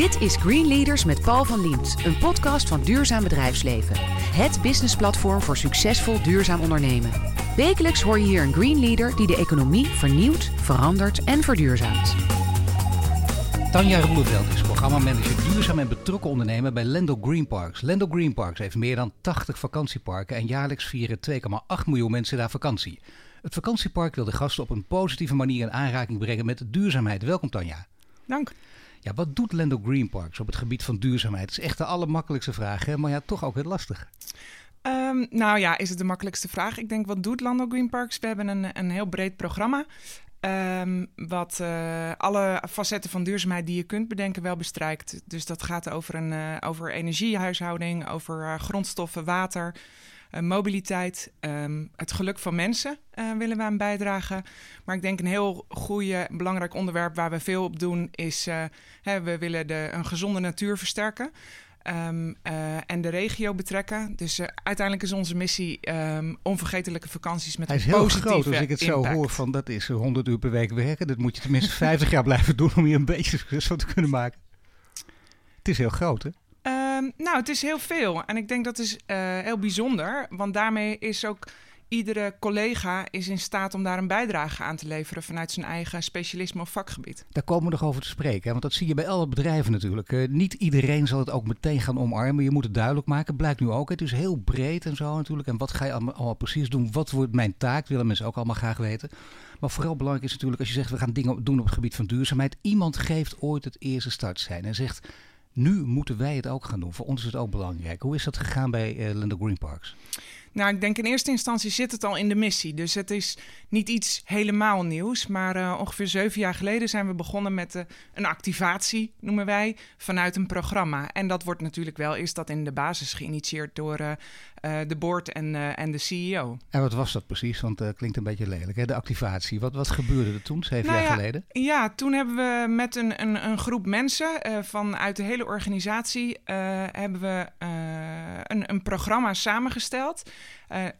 Dit is Green Leaders met Paul van Liemt, een podcast van Duurzaam Bedrijfsleven. Het businessplatform voor succesvol duurzaam ondernemen. Wekelijks hoor je hier een Green Leader die de economie vernieuwt, verandert en verduurzaamt. Tanja Roeleveld is programmamanager duurzaam en betrokken ondernemer bij Lendo Green Parks. Lendo Green Parks heeft meer dan 80 vakantieparken en jaarlijks vieren 2,8 miljoen mensen daar vakantie. Het vakantiepark wil de gasten op een positieve manier in aanraking brengen met duurzaamheid. Welkom Tanja. Dank. Ja, wat doet Lendo Green Parks op het gebied van duurzaamheid? Het is echt de allermakkelijkste vraag, hè? maar ja, toch ook heel lastig. Um, nou ja, is het de makkelijkste vraag? Ik denk, wat doet Lando Green Parks? We hebben een, een heel breed programma. Um, wat uh, alle facetten van duurzaamheid die je kunt bedenken wel bestrijkt. Dus dat gaat over, een, uh, over energiehuishouding, over uh, grondstoffen, water, mobiliteit, um, het geluk van mensen uh, willen we aan bijdragen. Maar ik denk een heel goede, belangrijk onderwerp waar we veel op doen is... Uh, hè, we willen de, een gezonde natuur versterken. Um, en de regio betrekken. Dus uiteindelijk is onze missie um, onvergetelijke vakanties met Hij is een heel positieve groot, als ik het impact. zo hoor van dat is 100 uur per week werken. Dat moet je tenminste 50 jaar blijven doen om hier een beetje succes van te kunnen maken. Het is heel groot, hè? Um, nou, het is heel veel. En ik denk dat is uh, heel bijzonder. Want daarmee is ook iedere collega is in staat om daar een bijdrage aan te leveren vanuit zijn eigen specialisme of vakgebied. Daar komen we nog over te spreken, want dat zie je bij alle bedrijven natuurlijk. Niet iedereen zal het ook meteen gaan omarmen. Je moet het duidelijk maken. Blijkt nu ook. Het is heel breed en zo natuurlijk. En wat ga je allemaal, allemaal precies doen? Wat wordt mijn taak? Willen mensen ook allemaal graag weten. Maar vooral belangrijk is natuurlijk als je zegt we gaan dingen doen op het gebied van duurzaamheid. Iemand geeft ooit het eerste startsein en zegt nu moeten wij het ook gaan doen. Voor ons is het ook belangrijk. Hoe is dat gegaan bij uh, Green Parks? Nou, ik denk in eerste instantie zit het al in de missie. Dus het is niet iets helemaal nieuws. Maar uh, ongeveer zeven jaar geleden zijn we begonnen met uh, een activatie, noemen wij, vanuit een programma. En dat wordt natuurlijk wel eerst dat in de basis geïnitieerd door de board en, en de CEO. En wat was dat precies? Want het klinkt een beetje lelijk, hè? de activatie. Wat, wat gebeurde er toen, zeven nou jaar ja, geleden? Ja, toen hebben we met een, een, een groep mensen vanuit de hele organisatie hebben we een, een programma samengesteld.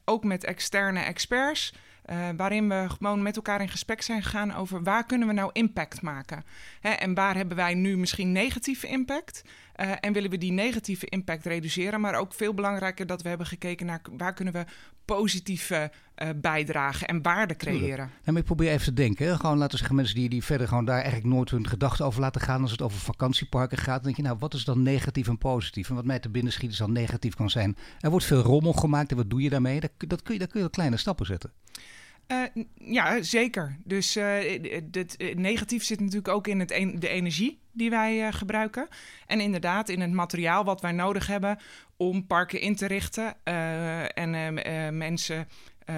Ook met externe experts. Uh, waarin we gewoon met elkaar in gesprek zijn gegaan over waar kunnen we nou impact maken. Hè, en waar hebben wij nu misschien negatieve impact. Uh, en willen we die negatieve impact reduceren. Maar ook veel belangrijker dat we hebben gekeken naar waar kunnen we positieve uh, bijdragen en waarde creëren. Maar ik probeer even te denken. Hè? Gewoon laten we zeggen mensen die, die verder gewoon daar eigenlijk nooit hun gedachten over laten gaan. Als het over vakantieparken gaat. Dan denk je nou wat is dan negatief en positief? En wat mij te binnen schiet is dan negatief kan zijn. Er wordt veel rommel gemaakt en wat doe je daarmee? Dat, dat kun je, daar kun je kleine stappen zetten. Uh, ja, zeker. Dus het negatief zit natuurlijk ook in het de energie die wij gebruiken. En inderdaad in het materiaal wat wij nodig hebben om parken in te richten en mensen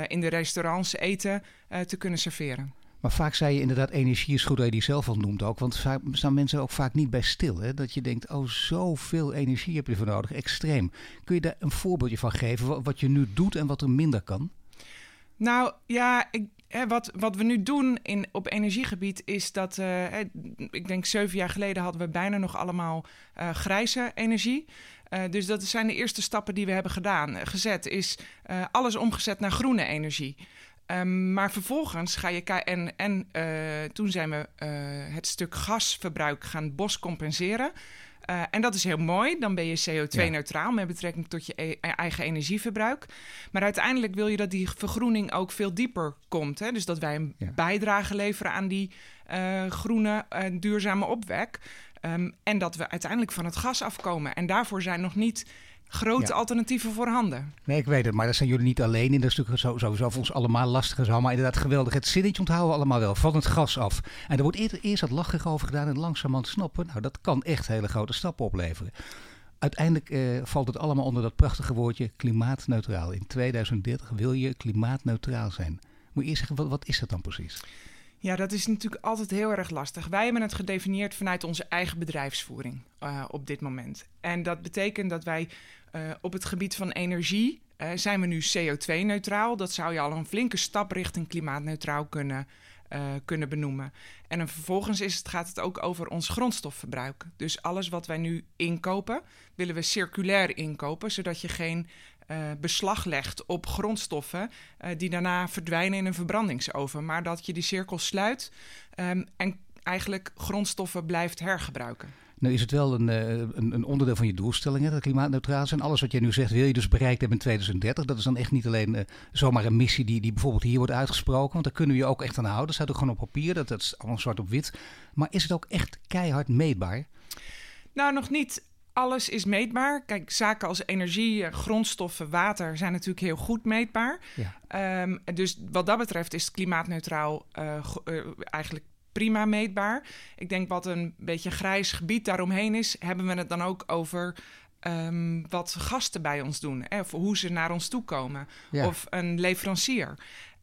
in de restaurants eten te kunnen serveren. Maar vaak zei je inderdaad, energie is goed dat je die zelf al noemt ook. Want vaak staan mensen ook vaak niet bij stil. Hè? Dat je denkt, oh, zoveel energie heb je voor nodig. Extreem. Kun je daar een voorbeeldje van geven? Wat je nu doet en wat er minder kan? Nou ja, ik, hè, wat, wat we nu doen in, op energiegebied is dat, hè, ik denk zeven jaar geleden hadden we bijna nog allemaal uh, grijze energie. Uh, dus dat zijn de eerste stappen die we hebben gedaan. gezet is alles omgezet naar groene energie. Um, maar vervolgens ga je en, en toen zijn we het stuk gasverbruik gaan bos compenseren. Uh, en dat is heel mooi. Dan ben je CO2-neutraal ja. met betrekking tot je e eigen energieverbruik. Maar uiteindelijk wil je dat die vergroening ook veel dieper komt. Hè? Dus dat wij een ja. bijdrage leveren aan die uh, groene, uh, duurzame opwek. Um, en dat we uiteindelijk van het gas afkomen. En daarvoor zijn nog niet grote ja. alternatieven voorhanden. Nee, ik weet het, maar daar zijn jullie niet alleen in. Dat is natuurlijk sowieso voor ons allemaal lastig en zo. Maar inderdaad geweldig. Het zinnetje onthouden we allemaal wel, van het gas af. En er wordt eerst, eerst wat lachig over gedaan en langzamerhand snappen. Nou, dat kan echt hele grote stappen opleveren. Uiteindelijk uh, valt het allemaal onder dat prachtige woordje klimaatneutraal. In 2030 wil je klimaatneutraal zijn. Moet je eerst zeggen, wat, wat is dat dan precies? Ja, dat is natuurlijk altijd heel erg lastig. Wij hebben het gedefinieerd vanuit onze eigen bedrijfsvoering uh, op dit moment. En dat betekent dat wij uh, op het gebied van energie uh, zijn we nu CO2-neutraal. Dat zou je al een flinke stap richting klimaatneutraal kunnen, kunnen benoemen. En vervolgens is het, gaat het ook over ons grondstofverbruik. Dus alles wat wij nu inkopen, willen we circulair inkopen, zodat je geen uh, beslag legt op grondstoffen uh, die daarna verdwijnen in een verbrandingsoven. Maar dat je die cirkel sluit um, en eigenlijk grondstoffen blijft hergebruiken. Nou is het wel een, een, een onderdeel van je doelstellingen, dat klimaatneutraal zijn. Alles wat jij nu zegt wil je dus bereikt hebben in 2030. Dat is dan echt niet alleen zomaar een missie die, die bijvoorbeeld hier wordt uitgesproken. Want daar kunnen we je ook echt aan houden. Dat staat ook gewoon op papier, dat, dat is allemaal zwart op wit. Maar is het ook echt keihard meetbaar? Nou, nog niet alles is meetbaar. Kijk, zaken als energie, grondstoffen, water zijn natuurlijk heel goed meetbaar. Ja. Ehm, dus wat dat betreft is klimaatneutraal uh, eigenlijk prima meetbaar. Ik denk wat een beetje grijs gebied daaromheen is, hebben we het dan ook over um, wat gasten bij ons doen. Hè? Of hoe ze naar ons toe komen. Of een leverancier.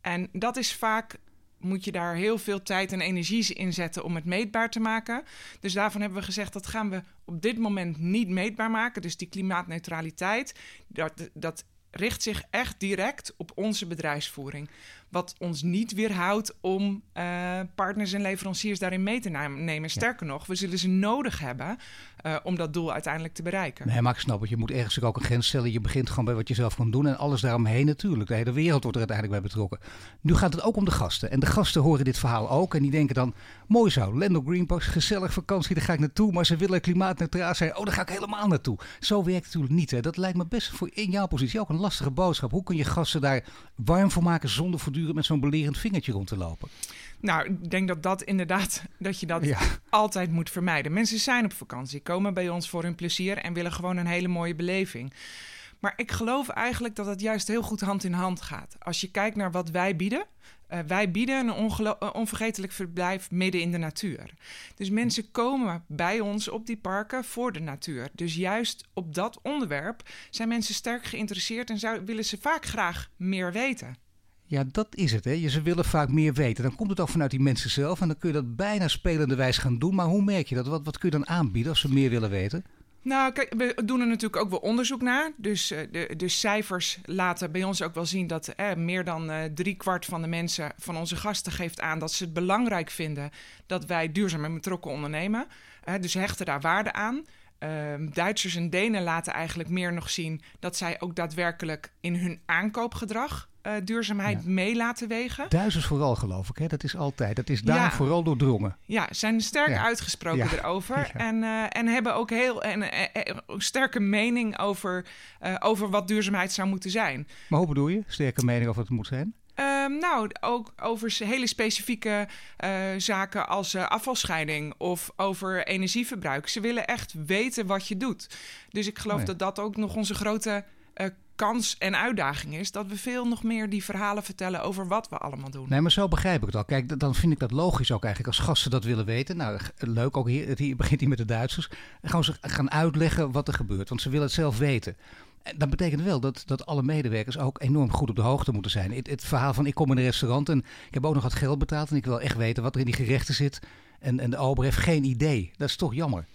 En dat is vaak moet je daar heel veel tijd en energie in zetten om het meetbaar te maken. Dus daarvan hebben we gezegd dat gaan we op dit moment niet meetbaar maken. Dus die klimaatneutraliteit, dat, dat richt zich echt direct op onze bedrijfsvoering. Wat ons niet weerhoudt om uh, partners en leveranciers daarin mee te nemen. Sterker nog, we zullen ze nodig hebben uh, om dat doel uiteindelijk te bereiken. Nee, maar ik snap het. Je moet ergens ook een grens stellen. Je begint gewoon bij wat je zelf kan doen. En alles daaromheen natuurlijk. De hele wereld wordt er uiteindelijk bij betrokken. Nu gaat het ook om de gasten. En de gasten horen dit verhaal ook. En die denken dan, mooi zo, Lendo Greenparks, gezellig vakantie, daar ga ik naartoe. Maar ze willen klimaatneutraal zijn. Oh, daar ga ik helemaal naartoe. Zo werkt het natuurlijk niet. Hè. Dat lijkt me best voor in jouw positie ook een lastige boodschap. Hoe kun je gasten daar warm voor maken zonder voortdurend met zo'n belerend vingertje rond te lopen? Nou, ik denk dat dat inderdaad, dat je dat altijd moet vermijden. Mensen zijn op vakantie, komen bij ons voor hun plezier en willen gewoon een hele mooie beleving. Maar ik geloof eigenlijk dat het juist heel goed hand in hand gaat. Als je kijkt naar wat wij bieden, uh, wij bieden een onvergetelijk verblijf midden in de natuur. Dus mensen komen bij ons op die parken voor de natuur. Dus juist op dat onderwerp zijn mensen sterk geïnteresseerd en zou, willen ze vaak graag meer weten. Ja, dat is het. Hè. Ze willen vaak meer weten. Dan komt het ook vanuit die mensen zelf. En dan kun je dat bijna spelende wijs gaan doen. Maar hoe merk je dat? Wat, wat kun je dan aanbieden als ze meer willen weten? Nou, kijk, we doen er natuurlijk ook wel onderzoek naar. Dus uh, de, de cijfers laten bij ons ook wel zien dat eh, meer dan drie kwart van de mensen, van onze gasten, geeft aan dat ze het belangrijk vinden dat wij duurzaam en betrokken ondernemen. dus hechten daar waarde aan. Ehm, Duitsers en Denen laten eigenlijk meer nog zien dat zij ook daadwerkelijk in hun aankoopgedrag uh, duurzaamheid ja. mee laten wegen. Duitsers vooral, geloof ik. Hè? Dat is altijd. Dat is daar vooral doordrongen. Ja, zijn sterk uitgesproken erover. En, uh, en hebben ook heel een, een, sterke mening over, over wat duurzaamheid zou moeten zijn. Maar hoe bedoel je? Sterke mening over wat het moet zijn? Um, nou, ook over hele specifieke uh, zaken als uh, afvalscheiding of over energieverbruik. Ze willen echt weten wat je doet. Dus ik geloof oh ja. dat dat ook nog onze grote uh, kans en uitdaging is dat we veel nog meer die verhalen vertellen over wat we allemaal doen. Nee, maar zo begrijp ik het al. Kijk, dan vind ik dat logisch ook eigenlijk als gasten dat willen weten. Nou, leuk ook hier, hier begint hier met de Duitsers. Gewoon ze gaan uitleggen wat er gebeurt, want ze willen het zelf weten. Dat betekent wel dat, dat alle medewerkers ook enorm goed op de hoogte moeten zijn. Het, het, verhaal van ik kom in een restaurant en ik heb ook nog wat geld betaald en ik wil echt weten wat er in die gerechten zit. En, en de ober heeft geen idee. Dat is toch jammer.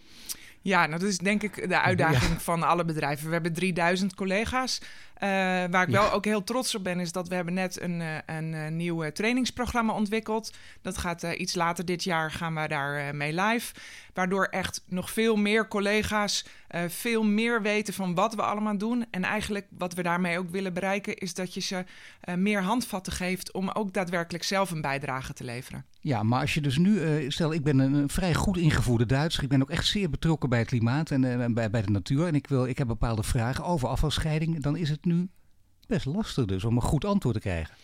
Ja, nou, dat is denk ik de uitdaging ja. van alle bedrijven. We hebben 3000 collega's. Uh, waar ik ja. wel ook heel trots op ben, is dat we hebben net een, uh, een uh, nieuw trainingsprogramma ontwikkeld. Dat gaat iets later dit jaar gaan we daar mee live. Waardoor echt nog veel meer collega's veel meer weten van wat we allemaal doen. En eigenlijk wat we daarmee ook willen bereiken, is dat je ze meer handvatten geeft om ook daadwerkelijk zelf een bijdrage te leveren. Ja, maar als je dus nu, stel ik ben een, vrij goed ingevoerde Duitser. Ik ben ook echt zeer betrokken bij het klimaat en bij, bij de natuur. En ik, wil, ik heb bepaalde vragen over afvalscheiding. Dan is het nu best lastig dus om een goed antwoord te krijgen.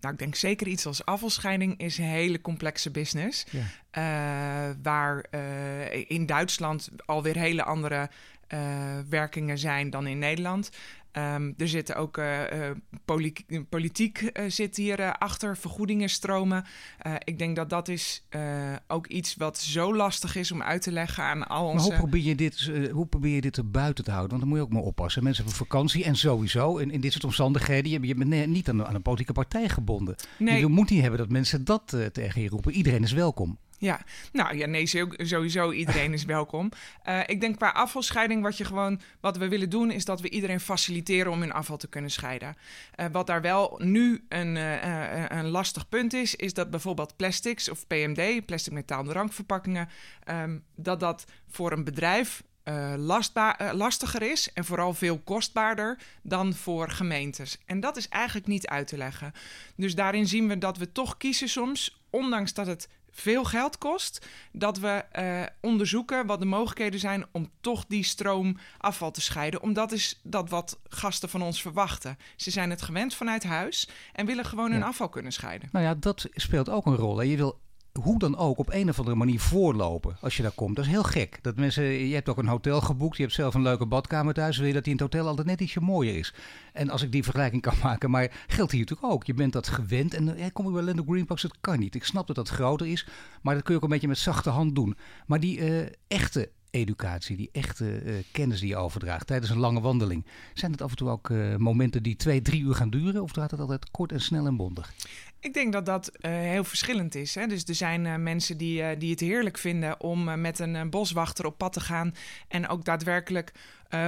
Nou, ik denk zeker iets als afvalscheiding is een hele complexe business. Ja. Uh, waar uh, in Duitsland alweer hele andere uh, werkingen zijn dan in Nederland. Um, er zitten ook uh, uh, politiek, politiek uh, zit hier achter, vergoedingen stromen. ik denk dat dat is ook iets wat zo lastig is om uit te leggen aan al onze... Maar hoe probeer je dit, hoe probeer je dit er buiten te houden? Want dan moet je ook maar oppassen. Mensen hebben vakantie en sowieso in, in dit soort omstandigheden... je, je bent niet aan, aan, een politieke partij gebonden. Nee. Je moet niet hebben dat mensen dat tegen je roepen. Iedereen is welkom. Ja, nou ja, nee, sowieso iedereen is welkom. Uh, ik denk qua afvalscheiding, wat, je gewoon, wat we willen doen, is dat we iedereen faciliteren om hun afval te kunnen scheiden. Uh, wat daar wel nu een, uh, een lastig punt is, is dat bijvoorbeeld plastics of PMD, plastic metaal drankverpakkingen, um, dat dat voor een bedrijf lastiger is en vooral veel kostbaarder dan voor gemeentes. En dat is eigenlijk niet uit te leggen. Dus daarin zien we dat we toch kiezen soms, ondanks dat het veel geld kost, dat we uh, onderzoeken wat de mogelijkheden zijn om toch die stroom afval te scheiden. Omdat is dat wat gasten van ons verwachten. Ze zijn het gewend vanuit huis en willen gewoon hun afval kunnen scheiden. Nou ja, dat speelt ook een rol. Hè. Je wil hoe dan ook op een of andere manier voorlopen als je daar komt. Dat is heel gek. Dat mensen, je hebt ook een hotel geboekt, je hebt zelf een leuke badkamer thuis. Wil je dat die in het hotel altijd net ietsje mooier is. En als ik die vergelijking kan maken, maar geldt hier natuurlijk ook. Je bent dat gewend en ja, kom je bij Lendo Greenbox, dat kan niet. Ik snap dat dat groter is, maar dat kun je ook een beetje met zachte hand doen. Maar die uh, echte educatie, die echte uh, kennis die je overdraagt tijdens een lange wandeling. Zijn het af en toe ook uh, momenten die twee, drie uur gaan duren of gaat het altijd kort en snel en bondig? Ik denk dat dat uh, heel verschillend is. Hè? Dus er zijn mensen die, die het heerlijk vinden om met een boswachter op pad te gaan en ook daadwerkelijk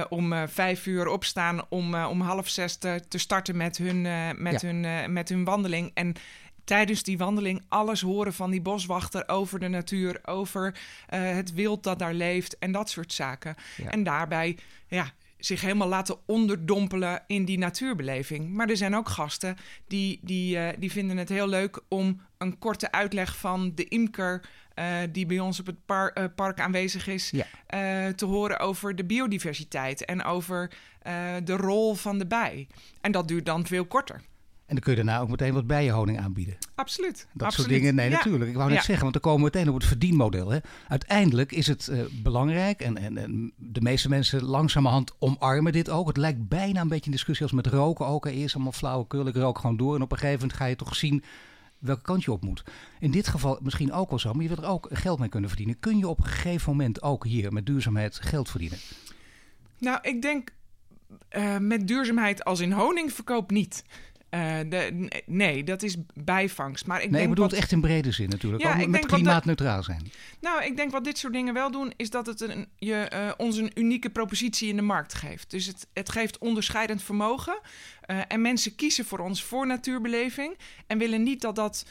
om vijf uur opstaan om om half zes te, te starten met hun, met, ja. hun, met hun wandeling. En tijdens die wandeling alles horen van die boswachter over de natuur, over uh, het wild dat daar leeft en dat soort zaken. Ja. En daarbij ja, zich helemaal laten onderdompelen in die natuurbeleving. Maar er zijn ook gasten die, die, uh, die vinden het heel leuk om een korte uitleg van de imker. Uh, die bij ons op het par uh, park aanwezig is, ja. te horen over de biodiversiteit en over de rol van de bij. En dat duurt dan veel korter. En dan kun je daarna ook meteen wat bijenhoning aanbieden. Absoluut. Dat absoluut. soort dingen. Nee, natuurlijk. Ik wou net zeggen, want dan komen we meteen op het verdienmodel. Hè. Uiteindelijk is het uh, belangrijk en, en, en, de meeste mensen langzamerhand omarmen dit ook. Het lijkt bijna een beetje een discussie als met roken ook. Eerst allemaal flauwekul, ik rook gewoon door. En op een gegeven moment ga je toch zien welke kant je op moet. In dit geval misschien ook wel zo, maar je wil er ook geld mee kunnen verdienen. Kun je op een gegeven moment ook hier met duurzaamheid geld verdienen? Nou, ik denk uh, met duurzaamheid als in honingverkoop niet. Uh, de, nee, dat is bijvangst. Maar ik nee, denk ik bedoel wat... het echt in brede zin natuurlijk. Ja, ook met klimaatneutraal dat... zijn. Nou, ik denk wat dit soort dingen wel doen, is dat het een, je, uh, ons een unieke propositie in de markt geeft. Dus het, het geeft onderscheidend vermogen. Uh, en mensen kiezen voor ons voor natuurbeleving. En willen niet dat dat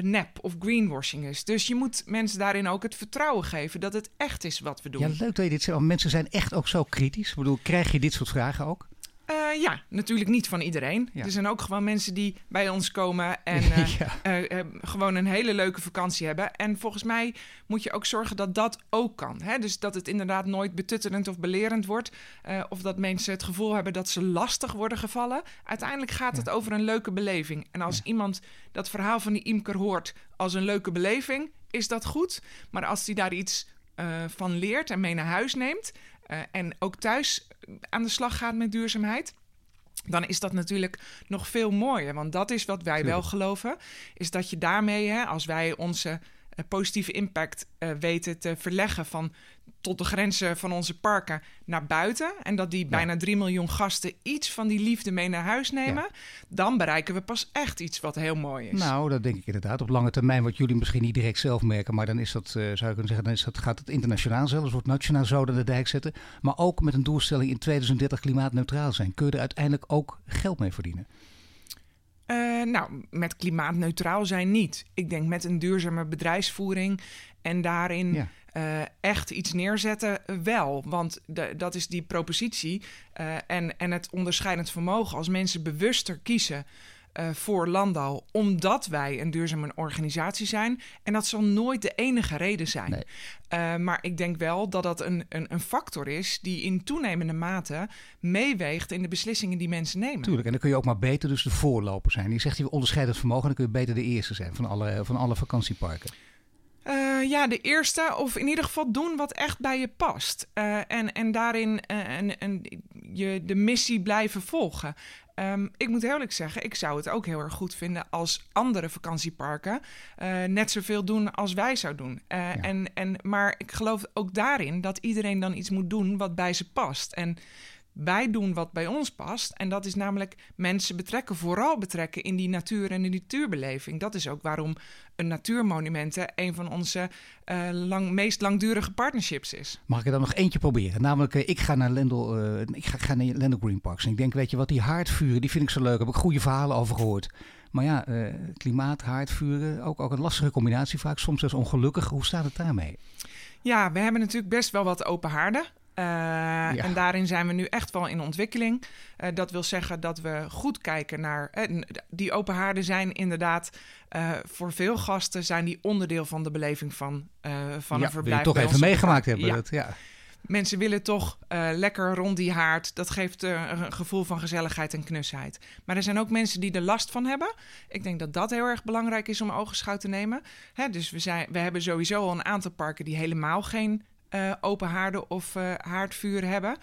nep of greenwashing is. Dus je moet mensen daarin ook het vertrouwen geven dat het echt is wat we doen. Ja, leuk dat je dit zegt. Want mensen zijn echt ook zo kritisch. Ik bedoel, krijg je dit soort vragen ook? Uh, ja, natuurlijk niet van iedereen. Ja. Er zijn ook gewoon mensen die bij ons komen en uh, ja. uh, gewoon een hele leuke vakantie hebben. En volgens mij moet je ook zorgen dat dat ook kan. Hè? Dus dat het inderdaad nooit betuttelend of belerend wordt. of dat mensen het gevoel hebben dat ze lastig worden gevallen. Uiteindelijk gaat het over een leuke beleving. En als iemand dat verhaal van die imker hoort als een leuke beleving, is dat goed. Maar als hij daar iets van leert en mee naar huis neemt uh, en ook thuis aan de slag gaat met duurzaamheid. Dan is dat natuurlijk nog veel mooier. Want dat is wat wij wel geloven. Is dat je daarmee, hè, als wij onze positieve impact uh, weten te verleggen van tot de grenzen van onze parken naar buiten. En dat die ja. bijna 3 miljoen gasten iets van die liefde mee naar huis nemen. Ja. Dan bereiken we pas echt iets wat heel mooi is. Nou, dat denk ik inderdaad. Op lange termijn, wat jullie misschien niet direct zelf merken. Maar dan is dat, uh, zou je kunnen zeggen, dan is dat, gaat het internationaal zelfs, wordt nationaal zo aan de dijk zetten. Maar ook met een doelstelling in 2030 klimaatneutraal zijn. Kun je er uiteindelijk ook geld mee verdienen? Uh, nou, met klimaatneutraal zijn niet. Ik denk met een duurzame bedrijfsvoering en daarin ja. uh, echt iets neerzetten wel. Want de, dat is die propositie uh, en, en het onderscheidend vermogen. Als mensen bewuster kiezen uh, voor landbouw, omdat wij een duurzame organisatie zijn. En dat zal nooit de enige reden zijn. Nee. Uh, maar ik denk wel dat dat een, een, een, factor is die in toenemende mate meeweegt in de beslissingen die mensen nemen. Tuurlijk, en dan kun je ook maar beter dus de voorloper zijn. Je zegt je onderscheidend vermogen, dan kun je beter de eerste zijn van alle, van alle vakantieparken. Uh, ja, de eerste, of in ieder geval doen wat echt bij je past. Uh, en, en daarin uh, en, en je de missie blijven volgen. Um, ik moet eerlijk zeggen, ik zou het ook heel erg goed vinden als andere vakantieparken uh, net zoveel doen als wij zouden doen. Uh, ja. en, en, maar ik geloof ook daarin dat iedereen dan iets moet doen wat bij ze past. En wij doen wat bij ons past. En dat is namelijk mensen betrekken, vooral betrekken in die natuur en de natuurbeleving. Dat is ook waarom een natuurmonumenten een van onze uh, lang, meest langdurige partnerships is. Mag ik er dan nog eentje proberen? Namelijk, uh, ik ga naar Lendel, uh, ik ga, ga naar Lendel Green Parks. En ik denk, weet je wat, die haardvuren, die vind ik zo leuk. Daar heb ik goede verhalen over gehoord. Maar ja, klimaat, haardvuren, ook, ook een lastige combinatie vaak. Soms zelfs ongelukkig. Hoe staat het daarmee? Ja, we hebben natuurlijk best wel wat open haarden. Uh, En daarin zijn we nu echt wel in ontwikkeling. Uh, dat wil zeggen dat we goed kijken naar. Uh, die open haarden zijn inderdaad voor veel gasten zijn die onderdeel van de beleving van, van ja, een verblijf. toch even meegemaakt hebben. Ja. Dat, ja. Mensen willen toch lekker rond die haard. Dat geeft een gevoel van gezelligheid en knusheid. Maar er zijn ook mensen die er last van hebben. Ik denk dat dat heel erg belangrijk is om ogenschouw te nemen. Hè, dus we, zijn, we hebben sowieso al een aantal parken die helemaal geen uh, open haarden of uh, haardvuur hebben.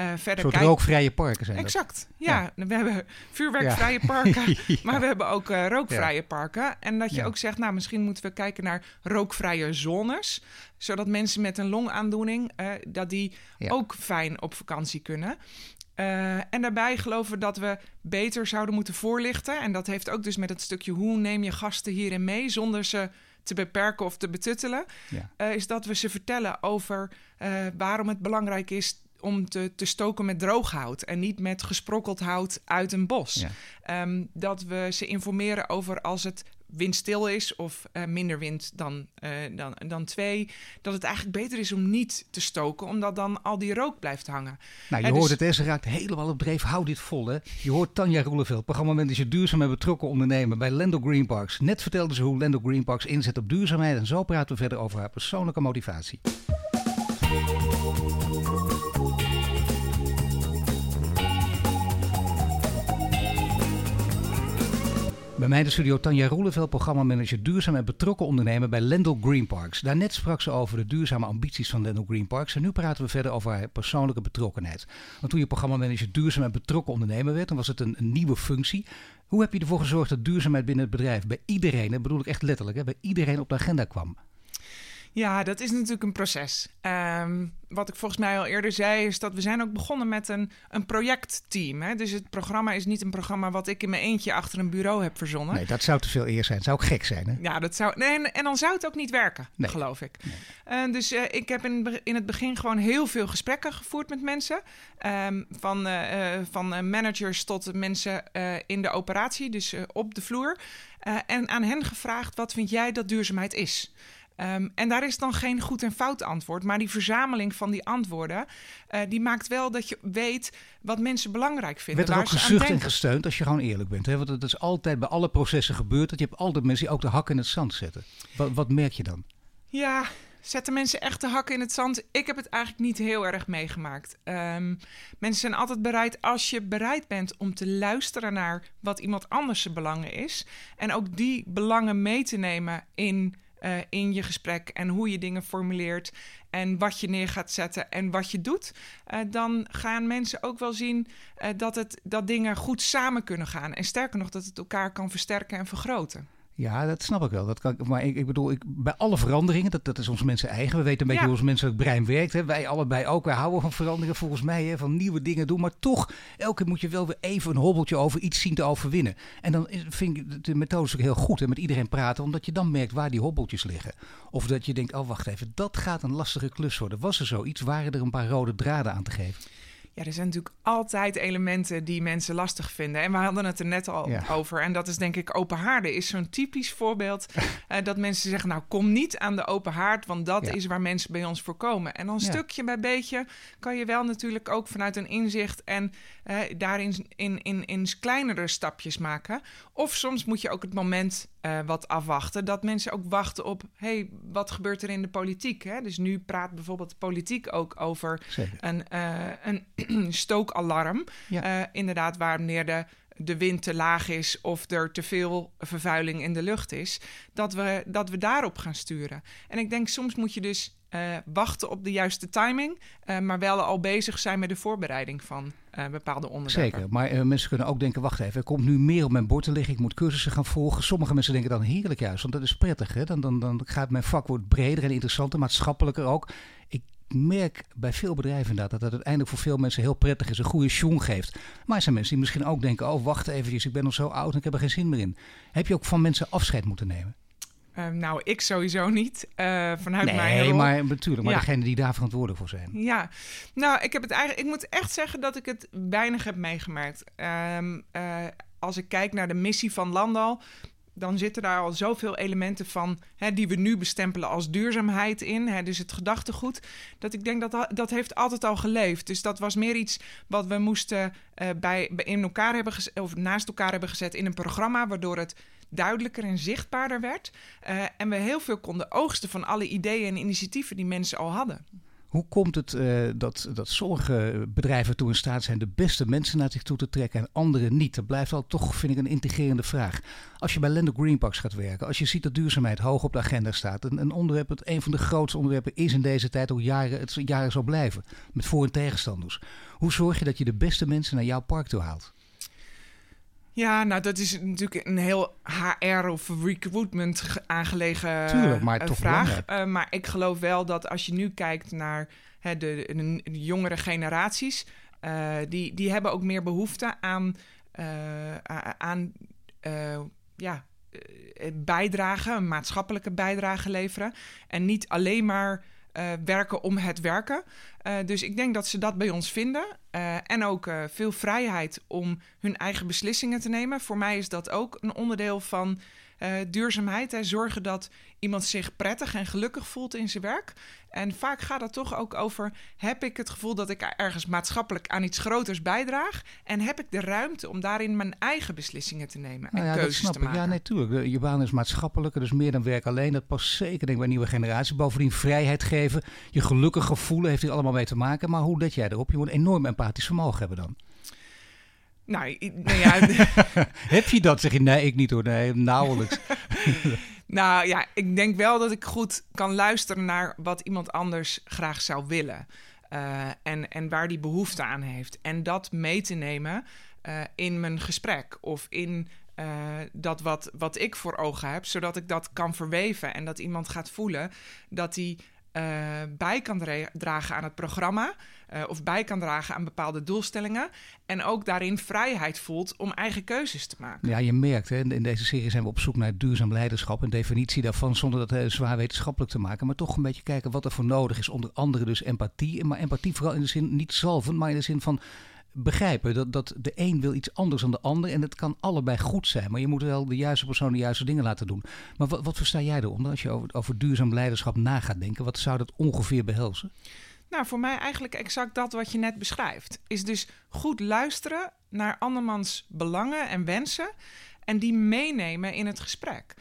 Uh, verder soort rookvrije parken zijn Exact, ja. ja. We hebben vuurwerkvrije ja. parken, maar we hebben ook rookvrije parken. En dat je ook zegt, nou misschien moeten we kijken naar rookvrije zones. Zodat mensen met een longaandoening, dat die ook fijn op vakantie kunnen. Uh, en daarbij geloven we dat we beter zouden moeten voorlichten. En dat heeft ook dus met het stukje hoe neem je gasten hierin mee zonder ze te beperken of te betuttelen, ja. uh, is dat we ze vertellen over uh, waarom het belangrijk is om te, te stoken met droog hout en niet met gesprokkeld hout uit een bos. Ja. Um, dat we ze informeren over als het windstil is of uh, minder wind dan, uh, dan, dan twee, dat het eigenlijk beter is om niet te stoken, omdat dan al die rook blijft hangen. Nou, je hoort dus... het, ze raakt helemaal op dreef. Hou dit vol, hè. Je hoort Tanja Roeleveld, programmamanager duurzaam en betrokken ondernemen bij Lendo Green Parks. Net vertelde ze hoe Lendo Green Parks inzet op duurzaamheid en zo praten we verder over haar persoonlijke motivatie. Bij mij in de studio Tanja Roeleveld, programmamanager duurzaam en betrokken ondernemer bij Lendel Green Parks. Daarnet sprak ze over de duurzame ambities van Lendel Green Parks en nu praten we verder over haar persoonlijke betrokkenheid. Want toen je programmamanager duurzaam en betrokken ondernemer werd, dan was het een, nieuwe functie. Hoe heb je ervoor gezorgd dat duurzaamheid binnen het bedrijf bij iedereen, dat bedoel ik echt letterlijk, hè, bij iedereen op de agenda kwam? Ja, dat is natuurlijk een proces. Um, wat ik volgens mij al eerder zei, is dat we zijn ook begonnen met een, een projectteam. Hè? Dus het programma is niet een programma wat ik in mijn eentje achter een bureau heb verzonnen. Nee, dat zou te veel eer zijn. Dat zou ook gek zijn. Hè? Ja, dat zou. Nee, en, en dan zou het ook niet werken, nee. geloof ik. Nee. Uh, dus uh, ik heb in, in het begin gewoon heel veel gesprekken gevoerd met mensen. Um, van, uh, van managers tot mensen in de operatie, dus op de vloer. en aan hen gevraagd: wat vind jij dat duurzaamheid is? Um, en daar is dan geen goed en fout antwoord. Maar die verzameling van die antwoorden, uh, die maakt wel dat je weet wat mensen belangrijk vinden. Werd er ook gezucht en gesteund als je gewoon eerlijk bent? Hè? Want het is altijd bij alle processen gebeurd dat je hebt altijd mensen die ook de hak in het zand zetten. Wat, wat merk je dan? Ja, zetten mensen echt de hakken in het zand? Ik heb het eigenlijk niet heel erg meegemaakt. Um, mensen zijn altijd bereid als je bereid bent om te luisteren naar wat iemand anders zijn belangen is. En ook die belangen mee te nemen in uh, in je gesprek en hoe je dingen formuleert en wat je neer gaat zetten en wat je doet, uh, dan gaan mensen ook wel zien uh, dat, het, dat dingen goed samen kunnen gaan. En sterker nog, dat het elkaar kan versterken en vergroten. Ja, dat snap ik wel. Dat kan, maar ik, ik bedoel, ik, bij alle veranderingen, dat, dat is ons mensen eigen. We weten een beetje hoe ons menselijk brein werkt. Hè. Wij allebei ook. Wij houden van veranderingen volgens mij, hè, van nieuwe dingen doen. Maar toch, elke keer moet je wel weer even een hobbeltje over iets zien te overwinnen. En dan vind ik de methode ook heel goed. En met iedereen praten, omdat je dan merkt waar die hobbeltjes liggen. Of dat je denkt, oh wacht even, dat gaat een lastige klus worden. Was er zoiets? Waren er een paar rode draden aan te geven? Ja, er zijn natuurlijk altijd elementen die mensen lastig vinden. En we hadden het er net al over. En dat is denk ik open haarden is zo'n typisch voorbeeld. uh, dat mensen zeggen, nou kom niet aan de open haard, want dat is waar mensen bij ons voor komen. En dan stukje bij beetje kan je wel natuurlijk ook vanuit een inzicht en uh, daarin in, in, in kleinere stapjes maken. Of soms moet je ook het moment uh, wat afwachten. Dat mensen ook wachten op, hey, wat gebeurt er in de politiek? Hè? Dus nu praat bijvoorbeeld de politiek ook over een, uh, een stookalarm. Ja. Uh, inderdaad, wanneer de, de wind te laag is of er te veel vervuiling in de lucht is. Dat we, dat we daarop gaan sturen. En ik denk, soms moet je dus wachten op de juiste timing, maar wel al bezig zijn met de voorbereiding van uh, bepaalde onderwerpen. Zeker, maar mensen kunnen ook denken, wacht even, er komt nu meer op mijn bord te liggen, ik moet cursussen gaan volgen. Sommige mensen denken dan heerlijk juist, want dat is prettig. Hè? Dan, dan, dan gaat mijn vak wordt breder en interessanter, maatschappelijker ook. Ik merk bij veel bedrijven inderdaad dat het uiteindelijk voor veel mensen heel prettig is, een goede sjoen geeft. Maar er zijn mensen die misschien ook denken, oh wacht eventjes, ik ben nog zo oud en ik heb er geen zin meer in. Heb je ook van mensen afscheid moeten nemen? Uh, nou, ik sowieso niet. Uh, vanuit nee, mijn rol. maar natuurlijk. Maar ja. degene die daar verantwoordelijk voor zijn. Ja, nou, ik heb het eigenlijk. Ik moet echt zeggen dat ik het weinig heb meegemaakt. Um, uh, als ik kijk naar de missie van Landal, dan zitten daar al zoveel elementen van hè, die we nu bestempelen als duurzaamheid in. Hè, dus het gedachtegoed. Dat ik denk dat dat, heeft altijd al geleefd. Dus dat was meer iets wat we moesten uh, bij, in elkaar hebben gezet, of naast elkaar hebben gezet in een programma, waardoor het duidelijker en zichtbaarder werd. Uh, en we heel veel konden oogsten van alle ideeën en initiatieven die mensen al hadden. Hoe komt het uh, dat, dat sommige bedrijven toe in staat zijn de beste mensen naar zich toe te trekken en andere niet? Dat blijft al toch, vind ik, een integrerende vraag. Als je bij Lendo Greenparks gaat werken, als je ziet dat duurzaamheid hoog op de agenda staat, een, een onderwerp een van de grootste onderwerpen is in deze tijd, hoe jaren, het jaren zal blijven, met voor- en tegenstanders. Hoe zorg je dat je de beste mensen naar jouw park toe haalt? Ja, nou dat is natuurlijk een heel HR of recruitment aangelegen Tuurlijk, maar uh, toch vraag. Uh, maar ik geloof wel dat als je nu kijkt naar hè, de, de, de, jongere generaties, uh, die, die hebben ook meer behoefte aan, aan ja, bijdrage, maatschappelijke bijdrage leveren. En niet alleen maar uh, werken om het werken. Uh, dus ik denk dat ze dat bij ons vinden. Uh, en ook veel vrijheid om hun eigen beslissingen te nemen. Voor mij is dat ook een onderdeel van duurzaamheid. Hè. Zorgen dat iemand zich prettig en gelukkig voelt in zijn werk. En vaak gaat het toch ook over: heb ik het gevoel dat ik ergens maatschappelijk aan iets groters bijdraag? En heb ik de ruimte om daarin mijn eigen beslissingen te nemen en nou ja, keuzes te maken? Ja, natuurlijk. Je baan is maatschappelijker, dus meer dan werk alleen. Dat past zeker denk ik bij nieuwe generatie. Bovendien vrijheid geven, je gelukkig voelen, heeft hier allemaal mee te maken. Maar hoe let jij erop? Je moet een enorm empathisch vermogen hebben dan. Nou, nou ja. Heb je dat? Zeg je nee, ik niet hoor. Nee, nauwelijks. Nou ja, ik denk wel dat ik goed kan luisteren naar wat iemand anders graag zou willen. Uh, en, en waar die behoefte aan heeft. En dat mee te nemen uh, in mijn gesprek of in uh, dat wat, wat ik voor ogen heb, zodat ik dat kan verweven en dat iemand gaat voelen dat hij uh, bij kan dragen aan het programma. Uh, of bij kan dragen aan bepaalde doelstellingen. En ook daarin vrijheid voelt om eigen keuzes te maken. Ja, je merkt, hè, in deze serie zijn we op zoek naar duurzaam leiderschap. Een definitie daarvan, zonder dat uh, zwaar wetenschappelijk te maken. Maar toch een beetje kijken wat er voor nodig is. Onder andere dus empathie. Maar empathie vooral in de zin, niet zalvend, maar in de zin van begrijpen dat, dat de een wil iets anders dan de ander. En het kan allebei goed zijn. Maar je moet wel de juiste persoon de juiste dingen laten doen. Maar wat, wat versta jij eronder als je over, over duurzaam leiderschap na gaat denken? Wat zou dat ongeveer behelzen? Nou, voor mij eigenlijk exact dat wat je net beschrijft. Is dus goed luisteren naar andermans belangen en wensen. En die meenemen in het gesprek.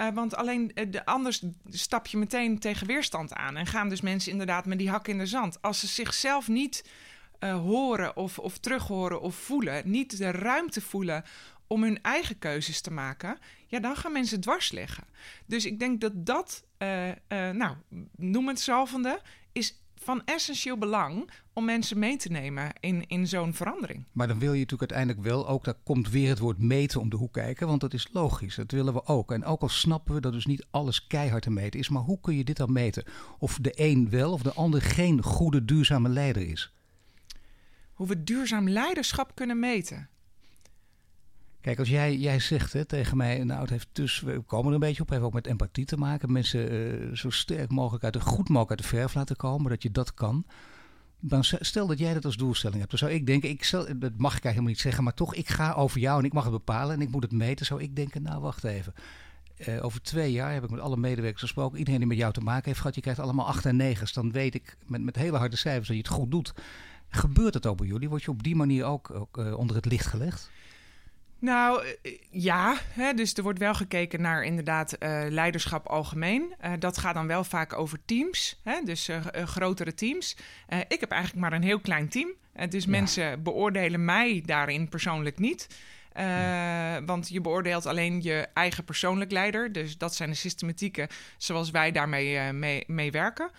Uh, want alleen uh, de, anders stap je meteen tegen weerstand aan. En gaan dus mensen inderdaad met die hak in de zand. Als ze zichzelf niet uh, horen of, of terughoren of voelen, niet de ruimte voelen om hun eigen keuzes te maken, ja, dan gaan mensen dwars liggen. Dus ik denk dat dat, uh, uh, nou, noem het zalvende, is van essentieel belang om mensen mee te nemen in, in zo'n verandering. Maar dan wil je natuurlijk uiteindelijk wel, ook daar komt weer het woord meten om de hoek kijken, want dat is logisch, dat willen we ook. En ook al snappen we dat dus niet alles keihard te meten is, maar hoe kun je dit dan meten? Of de een wel of de ander geen goede duurzame leider is? Hoe we duurzaam leiderschap kunnen meten. Kijk, als jij, jij zegt hè, tegen mij, nou het heeft dus, we komen er een beetje op, heeft ook met empathie te maken. Mensen uh, zo sterk mogelijk uit de, goed mogelijk uit de verf laten komen, dat je dat kan. Dan stel dat jij dat als doelstelling hebt. Dan zou ik denken, ik stel, dat mag ik eigenlijk helemaal niet zeggen, maar toch, ik ga over jou en ik mag het bepalen en ik moet het meten. Zou ik denken, nou wacht even. Uh, over twee jaar heb ik met alle medewerkers gesproken. Iedereen die met jou te maken heeft gehad, je krijgt allemaal acht en negens. Dan weet ik met, met hele harde cijfers dat je het goed doet. Gebeurt het ook bij jullie? Word je op die manier ook, ook uh, onder het licht gelegd? Nou ja, hè, dus er wordt wel gekeken naar inderdaad uh, leiderschap algemeen. Uh, dat gaat dan wel vaak over teams, hè, dus grotere teams. ik heb eigenlijk maar een heel klein team. dus ja. mensen beoordelen mij daarin persoonlijk niet. Ja. Want je beoordeelt alleen je eigen persoonlijk leider. Dus dat zijn de systematieken zoals wij daarmee mee, mee werken.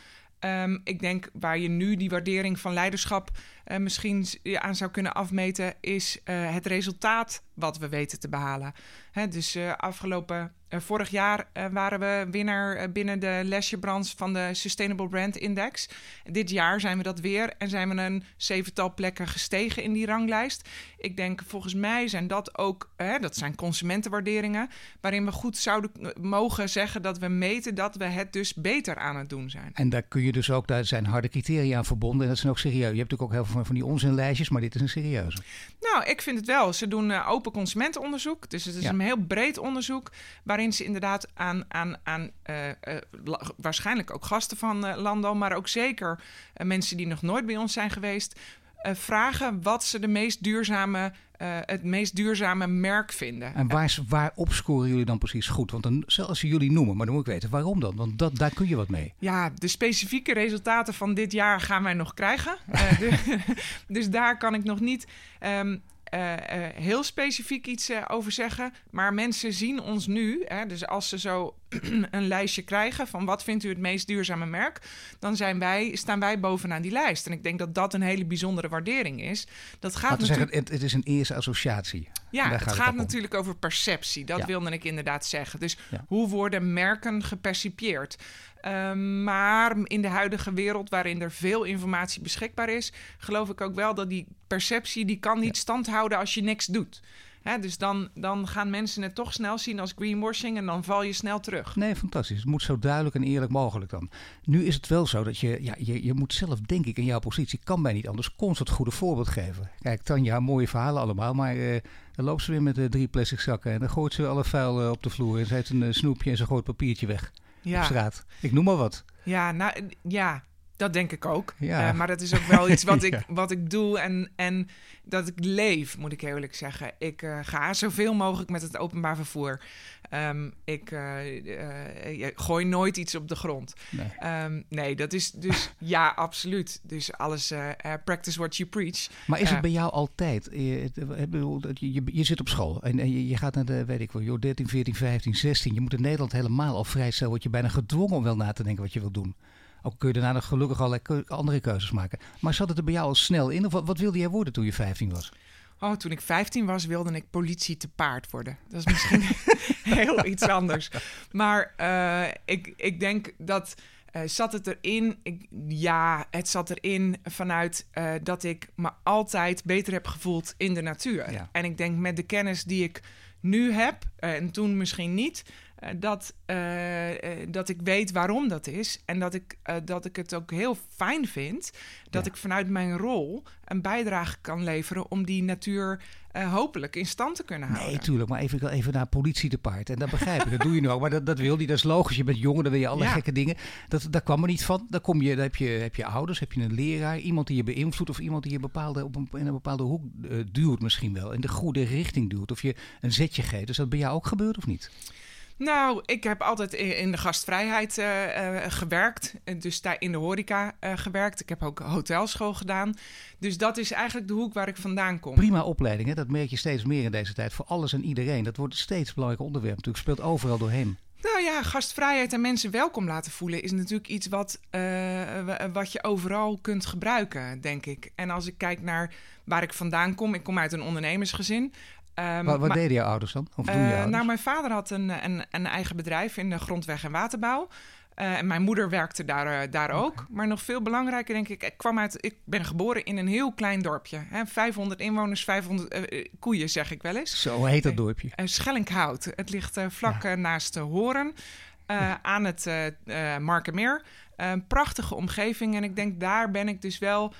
Um, ik denk waar je nu die waardering van leiderschap uh, misschien aan zou kunnen afmeten, is uh, het resultaat wat we weten te behalen. Hè, dus uh, afgelopen vorig jaar waren we winnaar binnen de lesjebranche van de Sustainable Brand Index. Dit jaar zijn we dat weer en zijn we een zevental plekken gestegen in die ranglijst. Ik denk, volgens mij zijn dat ook, dat zijn consumentenwaarderingen, waarin we goed zouden mogen zeggen dat we meten dat we het dus beter aan het doen zijn. En daar kun je dus ook, daar zijn harde criteria aan verbonden en dat zijn ook serieus. Je hebt natuurlijk ook heel veel van die onzinlijstjes, maar dit is een serieuze. Nou, ik vind het wel. Ze doen uh, open consumentenonderzoek, dus het is een heel breed onderzoek waarin ze inderdaad aan, aan, aan uh, uh, waarschijnlijk ook gasten van Landal, maar ook zeker mensen die nog nooit bij ons zijn geweest, uh, vragen wat ze de meest duurzame, uh, het meest duurzame merk vinden. En waar, waar opscoren jullie dan precies goed? Want dan, zelfs ze jullie noemen, maar dan moet ik weten waarom dan? Want dat, daar kun je wat mee. Ja, de specifieke resultaten van dit jaar gaan wij nog krijgen. Uh, de, dus daar kan ik nog niet. Um, uh, uh, heel specifiek iets uh, over zeggen. Maar mensen zien ons nu. Hè, dus als ze zo een lijstje krijgen van wat vindt u het meest duurzame merk, dan zijn wij, staan wij bovenaan die lijst. En ik denk dat dat een hele bijzondere waardering is. Dat gaat natuurlijk... zeggen, het, het, is een eerste associatie. Ja, het gaat, het natuurlijk over perceptie. Dat ja. wilde ik inderdaad zeggen. Dus ja. hoe worden merken gepercipieerd? Um, maar in de huidige wereld, waarin er veel informatie beschikbaar is, geloof ik ook wel dat die perceptie die kan niet stand houden als je niks doet. Hè, dus dan, dan gaan mensen het toch snel zien als greenwashing en dan val je snel terug. Nee, fantastisch. Het moet zo duidelijk en eerlijk mogelijk dan. Nu is het wel zo dat je, ja, je, je moet zelf, denk ik, in jouw positie, kan bij niet anders, constant goede voorbeeld geven. Kijk, Tanja, mooie verhalen allemaal, maar uh, dan loopt ze weer met uh, drie plastic zakken en dan gooit ze alle vuil uh, op de vloer en ze heeft een snoepje en ze gooit papiertje weg ja. op straat. Ik noem maar wat. Ja, nou ja, dat denk ik ook. Ja. Uh, maar dat is ook wel iets wat ik, wat ik doe en, en dat ik leef, moet ik eerlijk zeggen. Ik uh, ga zoveel mogelijk met het openbaar vervoer. Um, ik uh, gooi nooit iets op de grond. Nee, um, nee dat is dus ja, absoluut. Dus alles practice what you preach. Maar is het bij jou altijd? Je, je, je, zit op school en je, je gaat naar de, weet ik wel, joh, 13, 14, 15, 16. Je moet in Nederland helemaal al vrij snel, word je bijna gedwongen om wel na te denken wat je wil doen. Ook kun je daarna nog gelukkig allerlei andere keuzes maken. Maar zat het er bij jou al snel in? Of wat, wat wilde jij worden toen je 15 was? Oh, toen ik 15 was, wilde ik politie te paard worden. Dat is misschien heel iets anders. Maar uh, ik, ik denk dat. Uh, zat het erin? Ik, ja, het zat erin vanuit uh, dat ik me altijd beter heb gevoeld in de natuur. Ja. En ik denk met de kennis die ik nu heb, en toen misschien niet, dat, uh, dat ik weet waarom dat is. En dat ik, uh, dat ik het ook heel fijn vind dat ja. ik vanuit mijn rol een bijdrage kan leveren om die natuur uh, hopelijk in stand te kunnen houden. Nee, tuurlijk. Maar even, even naar politie te paard. En dat begrijp ik. Dat doe je nu ook. Maar dat, dat wil niet. Dat is logisch. Je bent jong, dan wil je alle ja. gekke dingen. Dat, daar kwam er niet van. Dan, kom je, dan heb, je, heb je ouders, heb je een leraar, iemand die je beïnvloedt of iemand die je bepaalde, op een, in een bepaalde hoek duwt misschien wel. In de goede richting duwt. Of je een zetje geeft. Dus dat bij jou ook gebeurd of niet? Nou, ik heb altijd in de gastvrijheid uh, uh, gewerkt. Dus daar in de horeca uh, gewerkt. Ik heb ook hotelschool gedaan. Dus dat is eigenlijk de hoek waar ik vandaan kom. Prima opleiding, hè? dat merk je steeds meer in deze tijd. Voor alles en iedereen. Dat wordt steeds een belangrijk onderwerp. Natuurlijk speelt overal doorheen. Nou ja, gastvrijheid en mensen welkom laten voelen is natuurlijk iets wat, wat je overal kunt gebruiken, denk ik. En als ik kijk naar waar ik vandaan kom, ik kom uit een ondernemersgezin. Um, wat, wat deden je ouders dan? Of doen je uh, ouders? Nou, mijn vader had een, een, een, eigen bedrijf in de grondweg- en waterbouw. Uh, en mijn moeder werkte daar, uh, daar okay. ook. Maar nog veel belangrijker, denk ik, ik kwam uit. Ik ben geboren in een heel klein dorpje. Hè, 500 inwoners, 500 koeien, zeg ik wel eens. Zo heet dat dorpje. Schellinghout. Het ligt vlak ja. naast Horen. Ja. Aan het Markenmeer. Prachtige omgeving. En ik denk, daar ben ik dus wel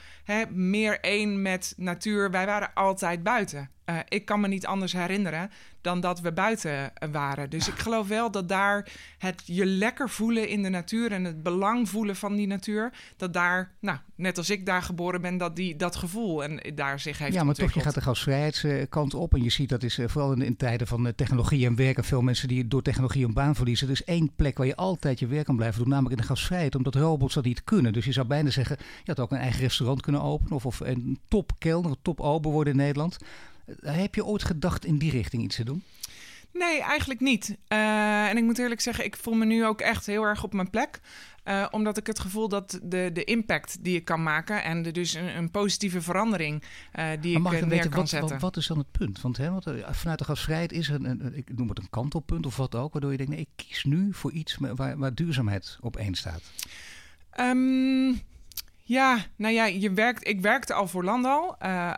meer één met natuur. Wij waren altijd buiten. Uh, ik kan me niet anders herinneren dan dat we buiten waren. Dus ik geloof wel dat daar het je lekker voelen in de natuur en het belang voelen van die natuur, dat daar, nou, net als ik daar geboren ben, dat die, dat gevoel en daar zich heeft Ja, maar toch, je gaat de gastvrijheidskant op en je ziet dat is uh, vooral in, in, tijden van uh, technologie en werken veel mensen die door technologie een baan verliezen. Er is één plek waar je altijd je werk kan blijven doen, namelijk in de gastvrijheid, omdat robots dat niet kunnen. Dus je zou bijna zeggen, je had ook een eigen restaurant kunnen openen of, of een top kelner, top ober worden in Nederland. Heb je ooit gedacht in die richting iets te doen? Nee, eigenlijk niet. Uh, en ik moet eerlijk zeggen, ik voel me nu ook echt heel erg op mijn plek. Uh, omdat ik het gevoel dat de, de impact die ik kan maken en de, dus een, een positieve verandering uh, die maar ik neer weten, kan wat, zetten. Wat, wat, is dan het punt? Want, hè, want vanuit de gasvrijheid is er een, ik noem het een kantelpunt of wat ook, waardoor je denkt, nee, ik kies nu voor iets waar, waar duurzaamheid op één staat. Um, ja, nou ja, je werkt, ik werkte al voor Landal uh,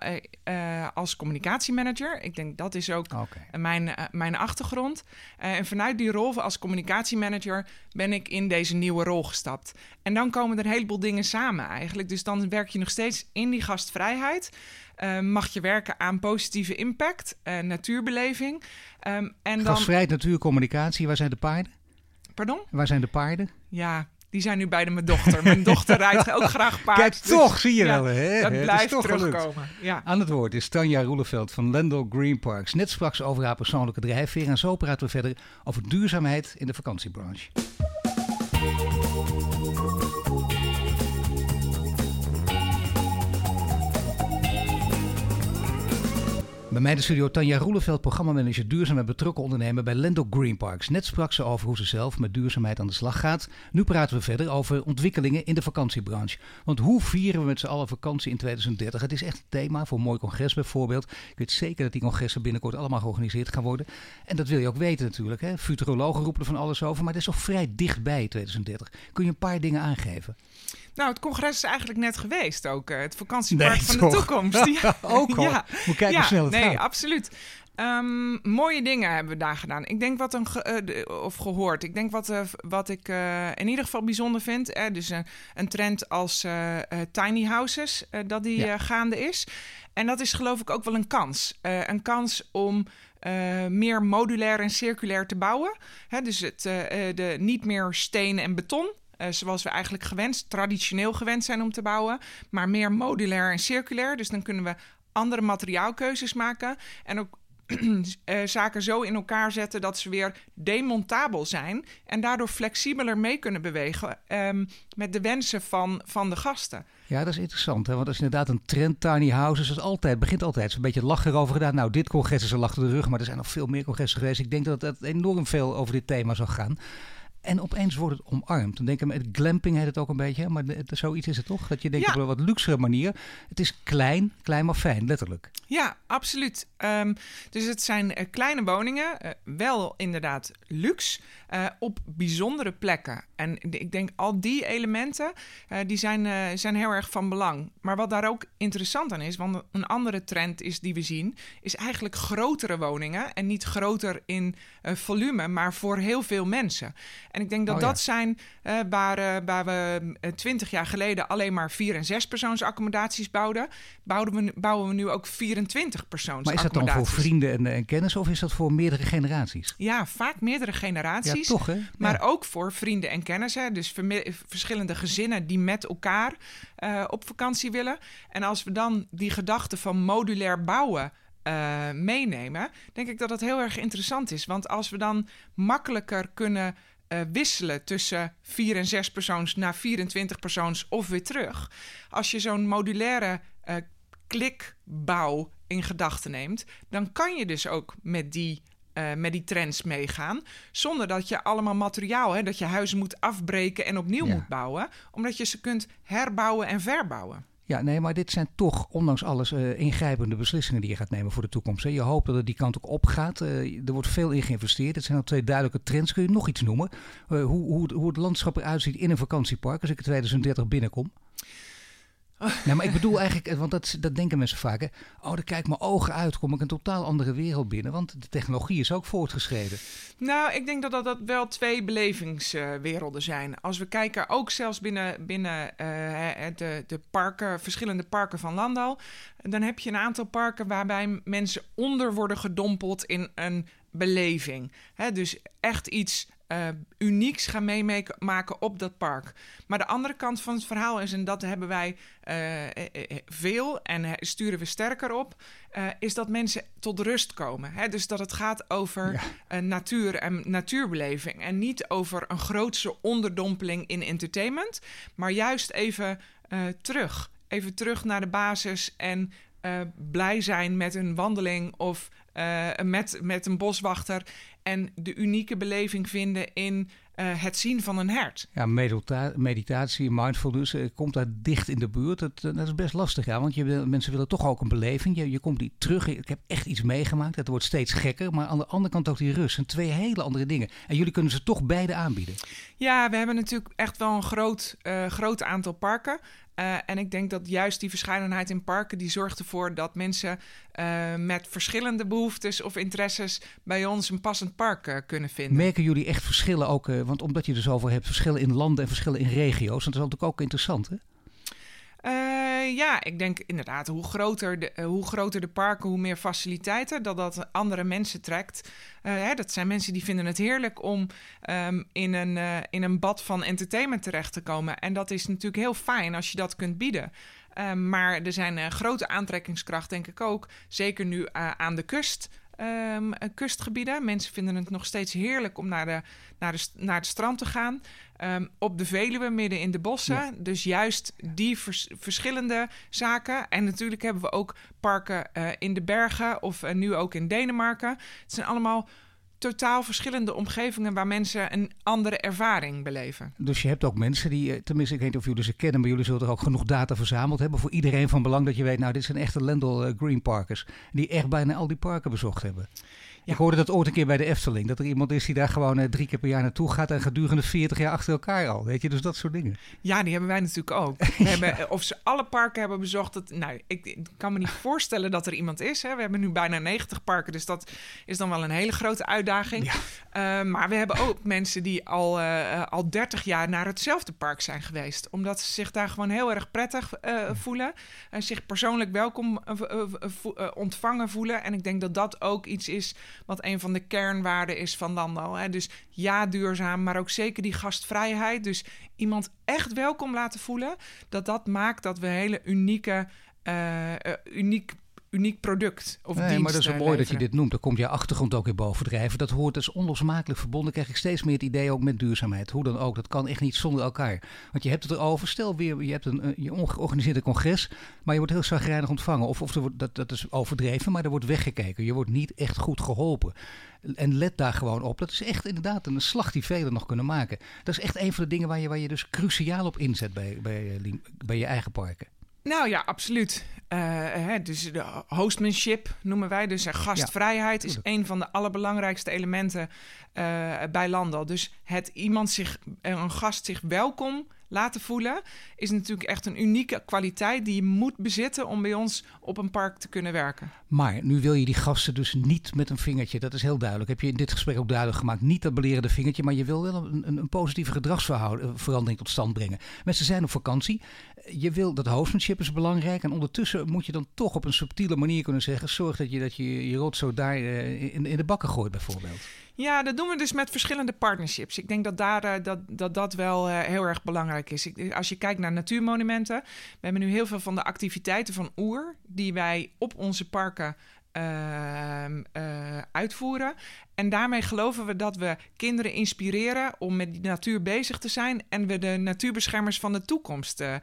uh, als communicatiemanager. Ik denk dat is ook okay. mijn, uh, mijn achtergrond. en vanuit die rol als communicatiemanager ben ik in deze nieuwe rol gestapt. En dan komen er een heleboel dingen samen eigenlijk. Dus dan werk je nog steeds in die gastvrijheid. mag je werken aan positieve impact, natuurbeleving. Um, en Gastvrijheid, dan... natuur, communicatie. Waar zijn de paarden? Pardon? Waar zijn de paarden? Ja, die zijn nu bij de mijn dochter. Mijn dochter rijdt ook graag paard. Kijk, dus, toch, zie je ja, wel. Hè? Dat blijft toch terugkomen. Ja. Aan het woord is Tanja Roeleveld van Lendel Green Parks. Net sprak ze over haar persoonlijke drijfveer. En zo praten we verder over duurzaamheid in de vakantiebranche. Bij mij in de studio Tanja Roeleveld, programmamanager en betrokken ondernemer bij Lendo Green Parks. Net sprak ze over hoe ze zelf met duurzaamheid aan de slag gaat. Nu praten we verder over ontwikkelingen in de vakantiebranche. Want hoe vieren we met z'n allen vakantie in 2030? Het is echt een thema voor een mooi congres bijvoorbeeld. Ik weet zeker dat die congressen binnenkort allemaal georganiseerd gaan worden. En dat wil je ook weten natuurlijk. Hè? Futurologen roepen er van alles over, maar het is toch vrij dichtbij 2030. Kun je een paar dingen aangeven? Nou, het congres is eigenlijk net geweest ook. Uh, het vakantiepark nee, van toch? de toekomst. Ja. ook al. Ja. Moet kijken ja, hoe snel het nee, gaat. absoluut. Um, mooie dingen hebben we daar gedaan. Ik denk wat een ge uh, of gehoord. Ik denk wat, uh, wat ik uh, in ieder geval bijzonder vind. dus een trend als tiny houses, dat die ja. gaande is. En dat is geloof ik ook wel een kans. een kans om meer modulair en circulair te bouwen. Hè, dus het, de, niet meer steen en beton. Uh, zoals we eigenlijk gewend, traditioneel gewend zijn om te bouwen, maar meer modulair en circulair. Dus dan kunnen we andere materiaalkeuzes maken en ook uh, zaken zo in elkaar zetten dat ze weer demontabel zijn en daardoor flexibeler mee kunnen bewegen um, met de wensen van, van de gasten. Ja, dat is interessant. Hè? Want als je inderdaad een trend tiny houses is altijd, begint altijd zo'n beetje lach erover gedaan. Nou, dit congres is een lach de rug, maar er zijn nog veel meer congressen geweest. Ik denk dat het enorm veel over dit thema zal gaan. En opeens wordt het omarmd. Dan denk ik, met glamping heet het ook een beetje, maar de, zoiets is het toch? Dat je denkt Ja. op een wat luxere manier. Het is klein, klein maar fijn, letterlijk. Ja, absoluut. Ehm, dus het zijn eh, kleine woningen, eh, wel inderdaad luxe, eh, op bijzondere plekken. En ik denk al die elementen, die zijn, zijn heel erg van belang. Maar wat daar ook interessant aan is, want een andere trend is die we zien, is eigenlijk grotere woningen. En niet groter in volume, maar voor heel veel mensen. En ik denk dat Oh ja. dat zijn eh, waar, eh, waar we twintig jaar geleden alleen maar vier- en zespersoonsaccommodaties bouwden, bouwen we, nu- bouwen we nu ook 24 persoons Maar is dat dan voor vrienden en, en kennis of is dat voor meerdere generaties? Ja, vaak meerdere Ja, generaties. toch hè? Maar Ja. ook voor vrienden en kennissen. Dus vermi- verschillende gezinnen die met elkaar eh, op vakantie willen. En als we dan die gedachte van modulair bouwen eh, meenemen, denk ik dat dat heel erg interessant is. Want als we dan makkelijker kunnen eh, wisselen tussen 4 en 6 persoons naar 24 persoons of weer terug. Als je zo'n modulaire eh, klikbouw in gedachten neemt, dan kan je dus ook met die eh, met die trends meegaan. Zonder dat je allemaal materiaal, hè, dat je huizen moet afbreken en opnieuw Ja. moet bouwen. Omdat je ze kunt herbouwen en verbouwen. Ja, nee, maar dit zijn toch, ondanks alles, eh, ingrijpende beslissingen die je gaat nemen voor de toekomst. Hè. Je hoopt dat het die kant ook opgaat. Eh, er wordt veel in geïnvesteerd. Het zijn al twee duidelijke trends. Kun je nog iets noemen? Eh, hoe, hoe, hoe het landschap eruit ziet in een vakantiepark als ik in 2030 binnenkom? Nee, maar ik bedoel eigenlijk, eh, want dat, dat denken mensen vaak. Hè. Oh, dan kijk mijn ogen uit, kom ik een totaal andere wereld binnen. Want de technologie is ook voortgeschreden. Nou, ik denk dat dat, wel twee belevingswerelden zijn. Als we kijken, ook zelfs binnen, binnen eh, de, de parken, verschillende parken van Landal, dan heb je een aantal parken waarbij mensen onder worden gedompeld in een beleving. Hè, dus echt iets eh, unieks gaan meemaken op dat park. Maar de andere kant van het verhaal is, en dat hebben wij eh, eh, veel en sturen we sterker op, is dat mensen tot rust komen. Hè? Dus dat het gaat over Ja. natuur en natuurbeleving. En niet over een grootse onderdompeling in entertainment, maar juist even terug. Even terug naar de basis en blij zijn met een wandeling of met, met een boswachter en de unieke beleving vinden in uh, het zien van een hert. Ja, medita meditatie, mindfulness uh, komt daar dicht in de buurt. Dat, dat is best lastig, ja, want je, mensen willen toch ook een beleving. Je, je komt die terug. Ik heb echt iets meegemaakt. Het wordt steeds gekker, maar aan de andere kant ook die rust. En twee hele andere dingen. En jullie kunnen ze toch beide aanbieden. Ja, we hebben natuurlijk echt wel een groot, uh, groot aantal parken. Uh, en ik denk dat juist die verscheidenheid in parken... die zorgt ervoor dat mensen uh, met verschillende behoeftes of interesses... bij ons een passend park uh, kunnen vinden. Merken jullie echt verschillen ook? want omdat je er zoveel hebt, verschillen in landen en verschillen in regio's... dat is natuurlijk ook interessant, hè? Uh, ja, ik denk inderdaad, hoe groter, de, uh, hoe groter de parken, hoe meer faciliteiten, dat dat andere mensen trekt. Uh, hè, dat zijn mensen die vinden het heerlijk om um, in, een, in een bad van entertainment terecht te komen. En dat is natuurlijk heel fijn als je dat kunt bieden. Ehm, maar er zijn grote aantrekkingskracht, denk ik ook. Zeker nu aan de kust um, kustgebieden. Mensen vinden het nog steeds heerlijk om naar, de, naar, de, naar het strand te gaan. Um, op de Veluwe, midden in de bossen. Ja. Dus juist die vers verschillende zaken. En natuurlijk hebben we ook parken uh, in de bergen of uh, nu ook in Denemarken. Het zijn allemaal totaal verschillende omgevingen waar mensen een andere ervaring beleven. Dus je hebt ook mensen die, eh, tenminste ik weet niet of jullie ze kennen, maar jullie zullen er ook genoeg data verzameld hebben voor iedereen van belang dat je weet, nou dit zijn echte Lendel Green Parkers, die echt bijna al die parken bezocht hebben. Ik hoorde dat ooit een keer bij de Efteling. Dat er iemand is die daar gewoon uh, drie keer per jaar naartoe gaat. En gedurende 40 jaar achter elkaar al. Weet je, dus dat soort dingen. Ja, die hebben wij natuurlijk ook. We hebben, of ze alle parken hebben bezocht. Dat, nou, ik, ik, kan me niet voorstellen dat er iemand is. Hè. We hebben nu bijna 90 parken. Dus dat is dan wel een hele grote uitdaging. Ja. Uh, maar we hebben ook mensen die al, uh, al 30 jaar naar hetzelfde park zijn geweest. Omdat ze zich daar gewoon heel erg prettig voelen. En zich persoonlijk welkom ontvangen voelen. En ik denk dat dat ook iets is wat een van de kernwaarden is van Landal. Hè? Dus ja, duurzaam, maar ook zeker die gastvrijheid. Dus iemand echt welkom laten voelen. Dat dat maakt dat we hele unieke, uh, uh, uniek uniek product of nee, dienst maar dat is uh, mooi dat je dit noemt. Dan komt je achtergrond ook weer bovendrijven. Dat hoort dus onlosmakelijk verbonden. krijg ik steeds meer het idee ook met duurzaamheid. Hoe dan ook, dat kan echt niet zonder elkaar. Want je hebt het erover. Stel weer, je hebt een, je ongeorganiseerde congres, maar je wordt heel zagrijnig ontvangen. Of, of er wordt, dat, dat is overdreven, maar er wordt weggekeken. Je wordt niet echt goed geholpen. En let daar gewoon op. Dat is echt inderdaad een slag die velen nog kunnen maken. Dat is echt een van de dingen waar je, waar je dus cruciaal op inzet bij, bij, bij je eigen parken. Nou ja, absoluut. Uh, hè, dus de hostmanship noemen wij. Dus gastvrijheid ja, is een van de allerbelangrijkste elementen uh, bij Landal. Dus het iemand zich, een gast zich welkom laten voelen, is natuurlijk echt een unieke kwaliteit die je moet bezitten om bij ons op een park te kunnen werken. Maar nu wil je die gasten dus niet met een vingertje, dat is heel duidelijk. Heb je in dit gesprek ook duidelijk gemaakt, niet dat belerende vingertje, maar je wil wel een, een, een positieve gedragsverandering tot stand brengen. Mensen zijn op vakantie, je wil dat hostmanship is belangrijk en ondertussen moet je dan toch op een subtiele manier kunnen zeggen, zorg dat je dat je, je rotzooi daar uh, in, in de bakken gooit bijvoorbeeld. Ja, dat doen we dus met verschillende partnerships. Ik denk dat daar, uh, dat, dat, dat wel uh, heel erg belangrijk is. Als je kijkt naar natuurmonumenten, we hebben nu heel veel van de activiteiten van Oer, die wij op onze parken uh, uh, uitvoeren. En daarmee geloven we dat we kinderen inspireren om met die natuur bezig te zijn. En we de natuurbeschermers van de toekomst uh,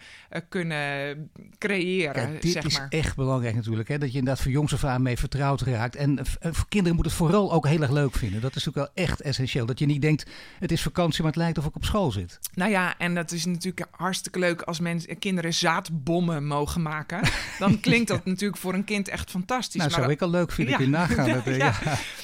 kunnen creëren. Kijk, dit zeg is maar. echt belangrijk natuurlijk. Hè? Dat je inderdaad voor jongs af aan mee vertrouwd raakt. En voor kinderen moet het vooral ook heel erg leuk vinden. Dat is natuurlijk wel echt essentieel. Dat je niet denkt, het is vakantie, maar het lijkt of ik op school zit. Nou ja, en dat is natuurlijk hartstikke leuk als mensen, kinderen zaadbommen mogen maken. Dan klinkt dat ja. natuurlijk voor een kind echt fantastisch. Nou, maar zou ik al leuk vinden. Ja. Kun je nagaan. dat, ja.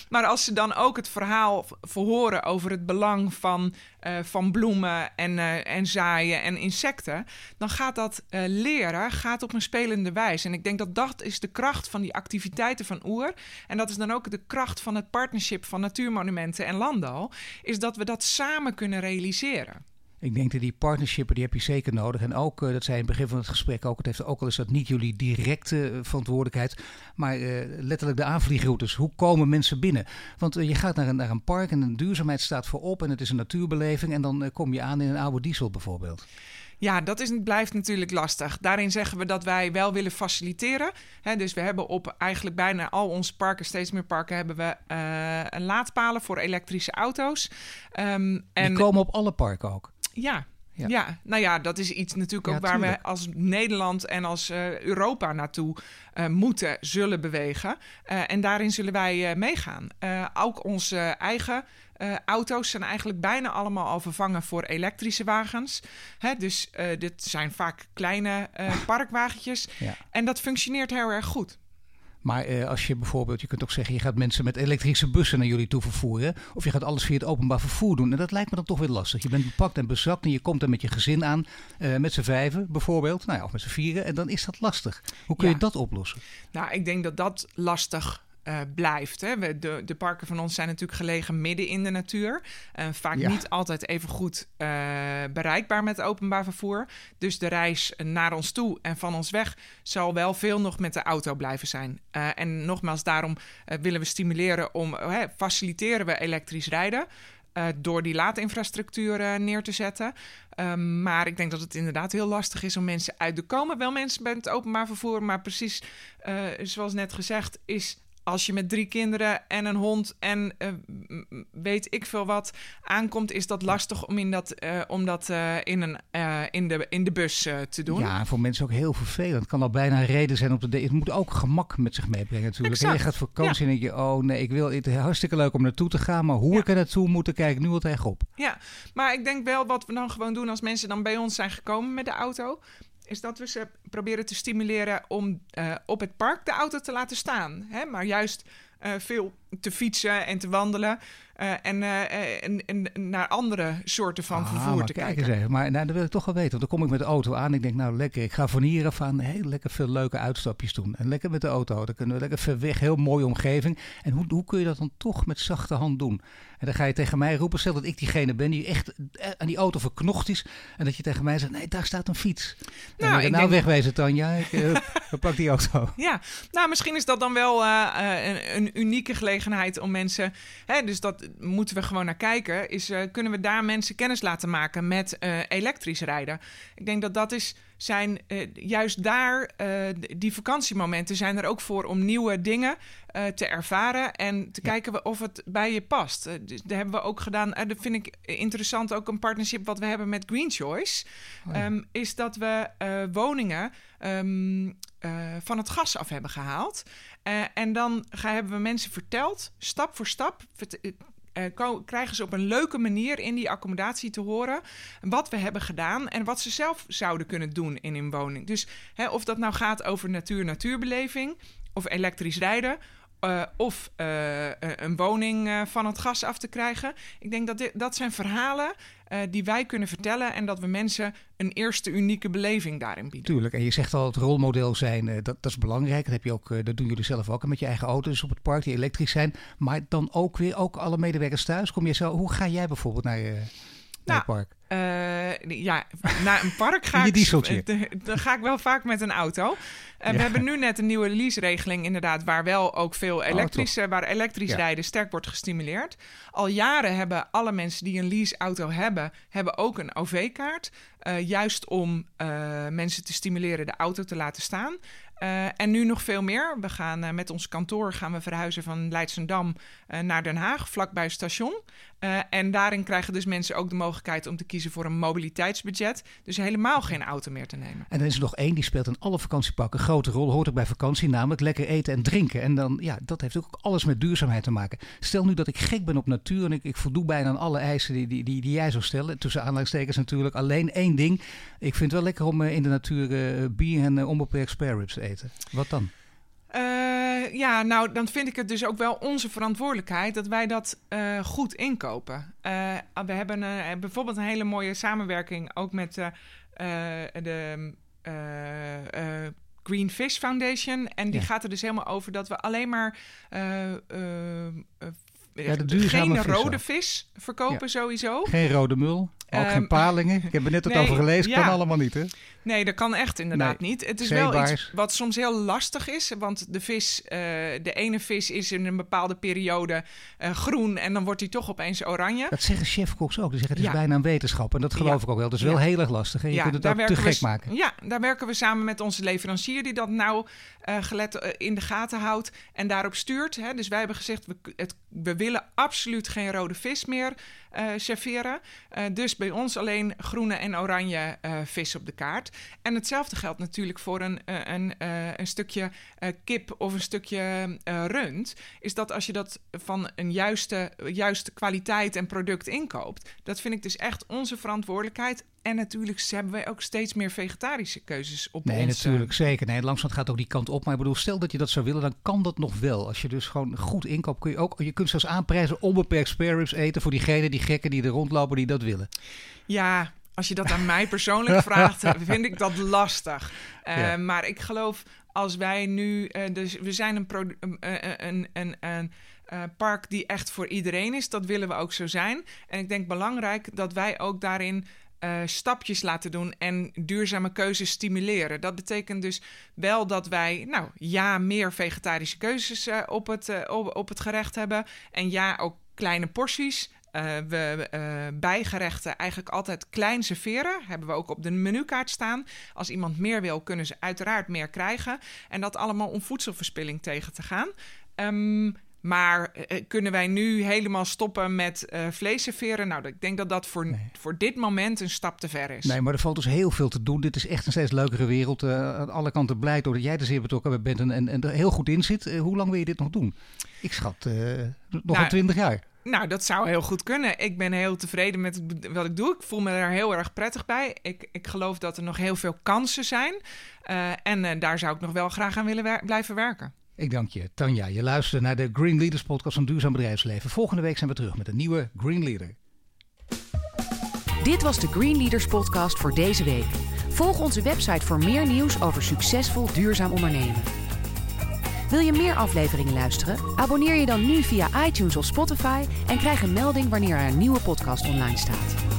Maar als ze dan ook het verhaal verhoren over het belang van, uh, van bloemen en, uh, en zaaien en insecten, dan gaat dat uh, leren gaat op een spelende wijze. En ik denk dat dat is de kracht van die activiteiten van Oer. En dat is dan ook de kracht van het partnership van Natuurmonumenten en Landal, is dat we dat samen kunnen realiseren. Ik denk dat die partnershippen, die heb je zeker nodig. En ook, uh, dat zei in het begin van het gesprek ook, het heeft ook al eens dat niet jullie directe uh, verantwoordelijkheid, maar uh, letterlijk de aanvliegroutes. Hoe komen mensen binnen? Want je gaat naar een, naar een park en een duurzaamheid staat voorop en het is een natuurbeleving en dan kom je aan in een oude diesel bijvoorbeeld. Ja, dat is, blijft natuurlijk lastig. Daarin zeggen we dat wij wel willen faciliteren. He, dus we hebben op eigenlijk bijna al onze parken, steeds meer parken, hebben we uh, een laadpalen voor elektrische auto's. Um, en Die komen op alle parken ook? Ja, Ja. nou ja, dat is iets natuurlijk ook waar we als Nederland en als uh, Europa naartoe uh, moeten, zullen bewegen. Uh, en daarin zullen wij meegaan. ook onze eigen auto's zijn eigenlijk bijna allemaal al vervangen voor elektrische wagens. Hè, dus dit zijn vaak kleine parkwagentjes. Ja. En dat functioneert heel erg goed. Maar eh, als je bijvoorbeeld, je kunt ook zeggen, je gaat mensen met elektrische bussen naar jullie toe vervoeren. Of je gaat alles via het openbaar vervoer doen. En dat lijkt me dan toch weer lastig. Je bent bepakt en bezakt en je komt er met je gezin aan. Uh, met z'n vijven bijvoorbeeld. Nou ja, of met z'n vieren. En dan is dat lastig. Hoe kun je dat oplossen? Nou, ik denk dat dat lastig uh, blijft. Hè. We, de, de parken van ons zijn natuurlijk gelegen midden in de natuur. Uh, vaak niet altijd even goed uh, bereikbaar met openbaar vervoer. Dus de reis naar ons toe en van ons weg zal wel veel nog met de auto blijven zijn. en nogmaals, daarom willen we stimuleren om, faciliteren we elektrisch rijden. door die laadinfrastructuur neer te zetten. Um, maar ik denk dat het inderdaad heel lastig is om mensen uit te komen. Wel mensen bij het openbaar vervoer, maar precies zoals net gezegd, is als je met drie kinderen en een hond en uh, weet ik veel wat aankomt, is dat lastig om, in dat, uh, om dat uh, in, een, in, de, in de bus te doen. Ja, voor mensen ook heel vervelend. Het kan al bijna een reden zijn om te Het moet ook gemak met zich meebrengen natuurlijk. En je gaat vakantie ja. en denk je, oh nee, ik wil het hartstikke leuk om naartoe te gaan, maar hoe ja. ik er naartoe moet, kijk ik nu al tegen op. Ja, maar ik denk wel wat we dan gewoon doen als mensen dan bij ons zijn gekomen met de auto, is dat we ze proberen te stimuleren om uh, op het park de auto te laten staan. Hè? Maar juist uh, veel te fietsen en te wandelen. Uh, en, uh, en, en, naar andere soorten van ah, vervoer te kijken. Eens maar nou, dat wil ik toch wel weten. Want dan kom ik met de auto aan. Ik denk, nou lekker, ik ga van hier af aan heel lekker veel leuke uitstapjes doen. En lekker met de auto. Dan kunnen we lekker ver weg, heel mooie omgeving. En hoe, hoe kun je dat dan toch met zachte hand doen? En dan ga je tegen mij roepen, stel dat ik diegene ben die echt aan die auto verknocht is. En dat je tegen mij zegt, nee, daar staat een fiets. Nou, en dan, nou denk... wegwezen Tanja, ik uh, pak die auto. Ja, nou misschien is dat dan wel een, een unieke gelegenheid om mensen... Hè, dus dat moeten we gewoon naar kijken. Is uh, kunnen we daar mensen kennis laten maken met uh, elektrisch rijden? Ik denk dat dat is zijn uh, juist daar, die vakantiemomenten zijn er ook voor om nieuwe dingen te ervaren en te ja. kijken of het bij je past. dus daar hebben we ook gedaan, dat vind ik interessant, ook een partnership wat we hebben met Green Choice, oh ja. um, is dat we woningen um, van het gas af hebben gehaald. en dan gaan, hebben we mensen verteld, stap voor stap, uh, krijgen ze op een leuke manier in die accommodatie te horen wat we hebben gedaan en wat ze zelf zouden kunnen doen in hun woning. Dus hè, of dat nou gaat over natuur-natuurbeleving of elektrisch rijden. Of een woning van het gas af te krijgen. Ik denk dat dit, dat zijn verhalen uh, die wij kunnen vertellen en dat we mensen een eerste unieke beleving daarin bieden. Tuurlijk, en je zegt al het rolmodel zijn, uh, dat, dat is belangrijk. Dat, heb je ook, uh, dat doen jullie zelf ook met je eigen auto's op het park die elektrisch zijn. Maar dan ook weer ook alle medewerkers thuis. Kom je zelf, hoe ga jij bijvoorbeeld naar je, naar nou, het park? Uh, ja, naar een park ga ik. Dan ga ik wel vaak met een auto. Uh, ja. We hebben nu net een nieuwe lease-regeling, inderdaad, waar wel ook veel oh, elektrisch, oh, waar elektrisch ja. rijden sterk wordt gestimuleerd. Al jaren hebben alle mensen die een lease-auto hebben, hebben ook een OV-kaart. Uh, juist om mensen te stimuleren de auto te laten staan. Uh, en nu nog veel meer. We gaan uh, met ons kantoor gaan we verhuizen van Leidsendam uh, naar Den Haag, vlakbij het station. En daarin krijgen dus mensen ook de mogelijkheid om te kiezen voor een mobiliteitsbudget. Dus helemaal geen auto meer te nemen. En er is er nog één die speelt in alle vakantiepakken een grote rol. Hoort ook bij vakantie, namelijk lekker eten en drinken. En dan, ja, dat heeft ook alles met duurzaamheid te maken. Stel nu dat ik gek ben op natuur en ik, ik voldoe bijna aan alle eisen die, die, die, die jij zou stellen. Tussen aanleidingstekens natuurlijk. Alleen één ding. Ik vind het wel lekker om in de natuur bier en onbeperkt spare ribs te eten. Wat dan? Uh, ja, nou, dan vind ik het dus ook wel onze verantwoordelijkheid dat wij dat uh, goed inkopen. Uh, we hebben bijvoorbeeld een hele mooie samenwerking ook met de Green Fish Foundation. En die ja. gaat er dus helemaal over dat we alleen maar ja, geen rode vis verkopen ja. sowieso. Geen rode mul. Ook um, geen palingen. Ik heb er net het nee, over gelezen. Ja. Kan allemaal niet, hè? Nee, dat kan echt inderdaad nee. niet. Het is Zeebaars. wel iets wat soms heel lastig is. Want de vis, uh, de ene vis is in een bepaalde periode uh, groen. En dan wordt hij toch opeens oranje. Dat zeggen chefkoks ook. Die zeggen het is ja. bijna een wetenschap. En dat geloof ik ook wel. Dat is wel heel erg lastig. En je kunt het ook te gek we, maken. Ja, daar werken we samen met onze leverancier. Die dat nou uh, gelet in de gaten houdt. En daarop stuurt. Hè. Dus wij hebben gezegd, we, het, we willen absoluut geen rode vis meer. Serveren. dus bij ons alleen groene en oranje vis op de kaart. En hetzelfde geldt natuurlijk voor een, een, een stukje kip of een stukje rund. Is dat als je dat van een juiste, juiste kwaliteit en product inkoopt, dat vind ik dus echt onze verantwoordelijkheid en natuurlijk hebben wij ook steeds meer vegetarische keuzes op Nee, ons, natuurlijk, uh... zeker. Nee, langzaam gaat ook die kant op. Maar ik bedoel, stel dat je dat zou willen, dan kan dat nog wel. Als je dus gewoon goed inkoopt, kun je ook... Je kunt zelfs aanprijzen onbeperkt spare ribs eten... voor diegenen, die gekken die er rondlopen, die dat willen. Ja, als je dat aan mij persoonlijk vraagt, vind ik dat lastig. Uh, ja. Maar ik geloof, als wij nu... Uh, dus we zijn een, een, een, een uh, park die echt voor iedereen is. Dat willen we ook zo zijn. En ik denk belangrijk dat wij ook daarin uh, stapjes laten doen en duurzame keuzes stimuleren. Dat betekent dus wel dat wij, nou ja, meer vegetarische keuzes uh, op, het, uh, op, het gerecht hebben. En ja, ook kleine porties. we bijgerechten eigenlijk altijd klein serveren. Hebben we ook op de menukaart staan. Als iemand meer wil, kunnen ze uiteraard meer krijgen. En dat allemaal om voedselverspilling tegen te gaan. Um, maar uh, kunnen wij nu helemaal stoppen met uh, vlees serveren? Nou, ik denk dat dat voor, nee. voor dit moment een stap te ver is. Nee, maar er valt dus heel veel te doen. Dit is echt een steeds leukere wereld. Uh, aan alle kanten blij doordat jij er zeer betrokken bent en, en, en er heel goed in zit. hoe lang wil je dit nog doen? Ik schat nog nou, een twintig jaar. Nou, dat zou heel goed kunnen. Ik ben heel tevreden met wat ik doe. Ik voel me daar heel erg prettig bij. Ik, ik geloof dat er nog heel veel kansen zijn. en daar zou ik nog wel graag aan willen wer blijven werken. Ik dank je, Tanja. Je luistert naar de Green Leaders podcast van Duurzaam Bedrijfsleven. Volgende week zijn we terug met een nieuwe Green Leader. Dit was de Green Leaders podcast voor deze week. Volg onze website voor meer nieuws over succesvol duurzaam ondernemen. Wil je meer afleveringen luisteren? Abonneer je dan nu via iTunes of Spotify en krijg een melding wanneer er een nieuwe podcast online staat.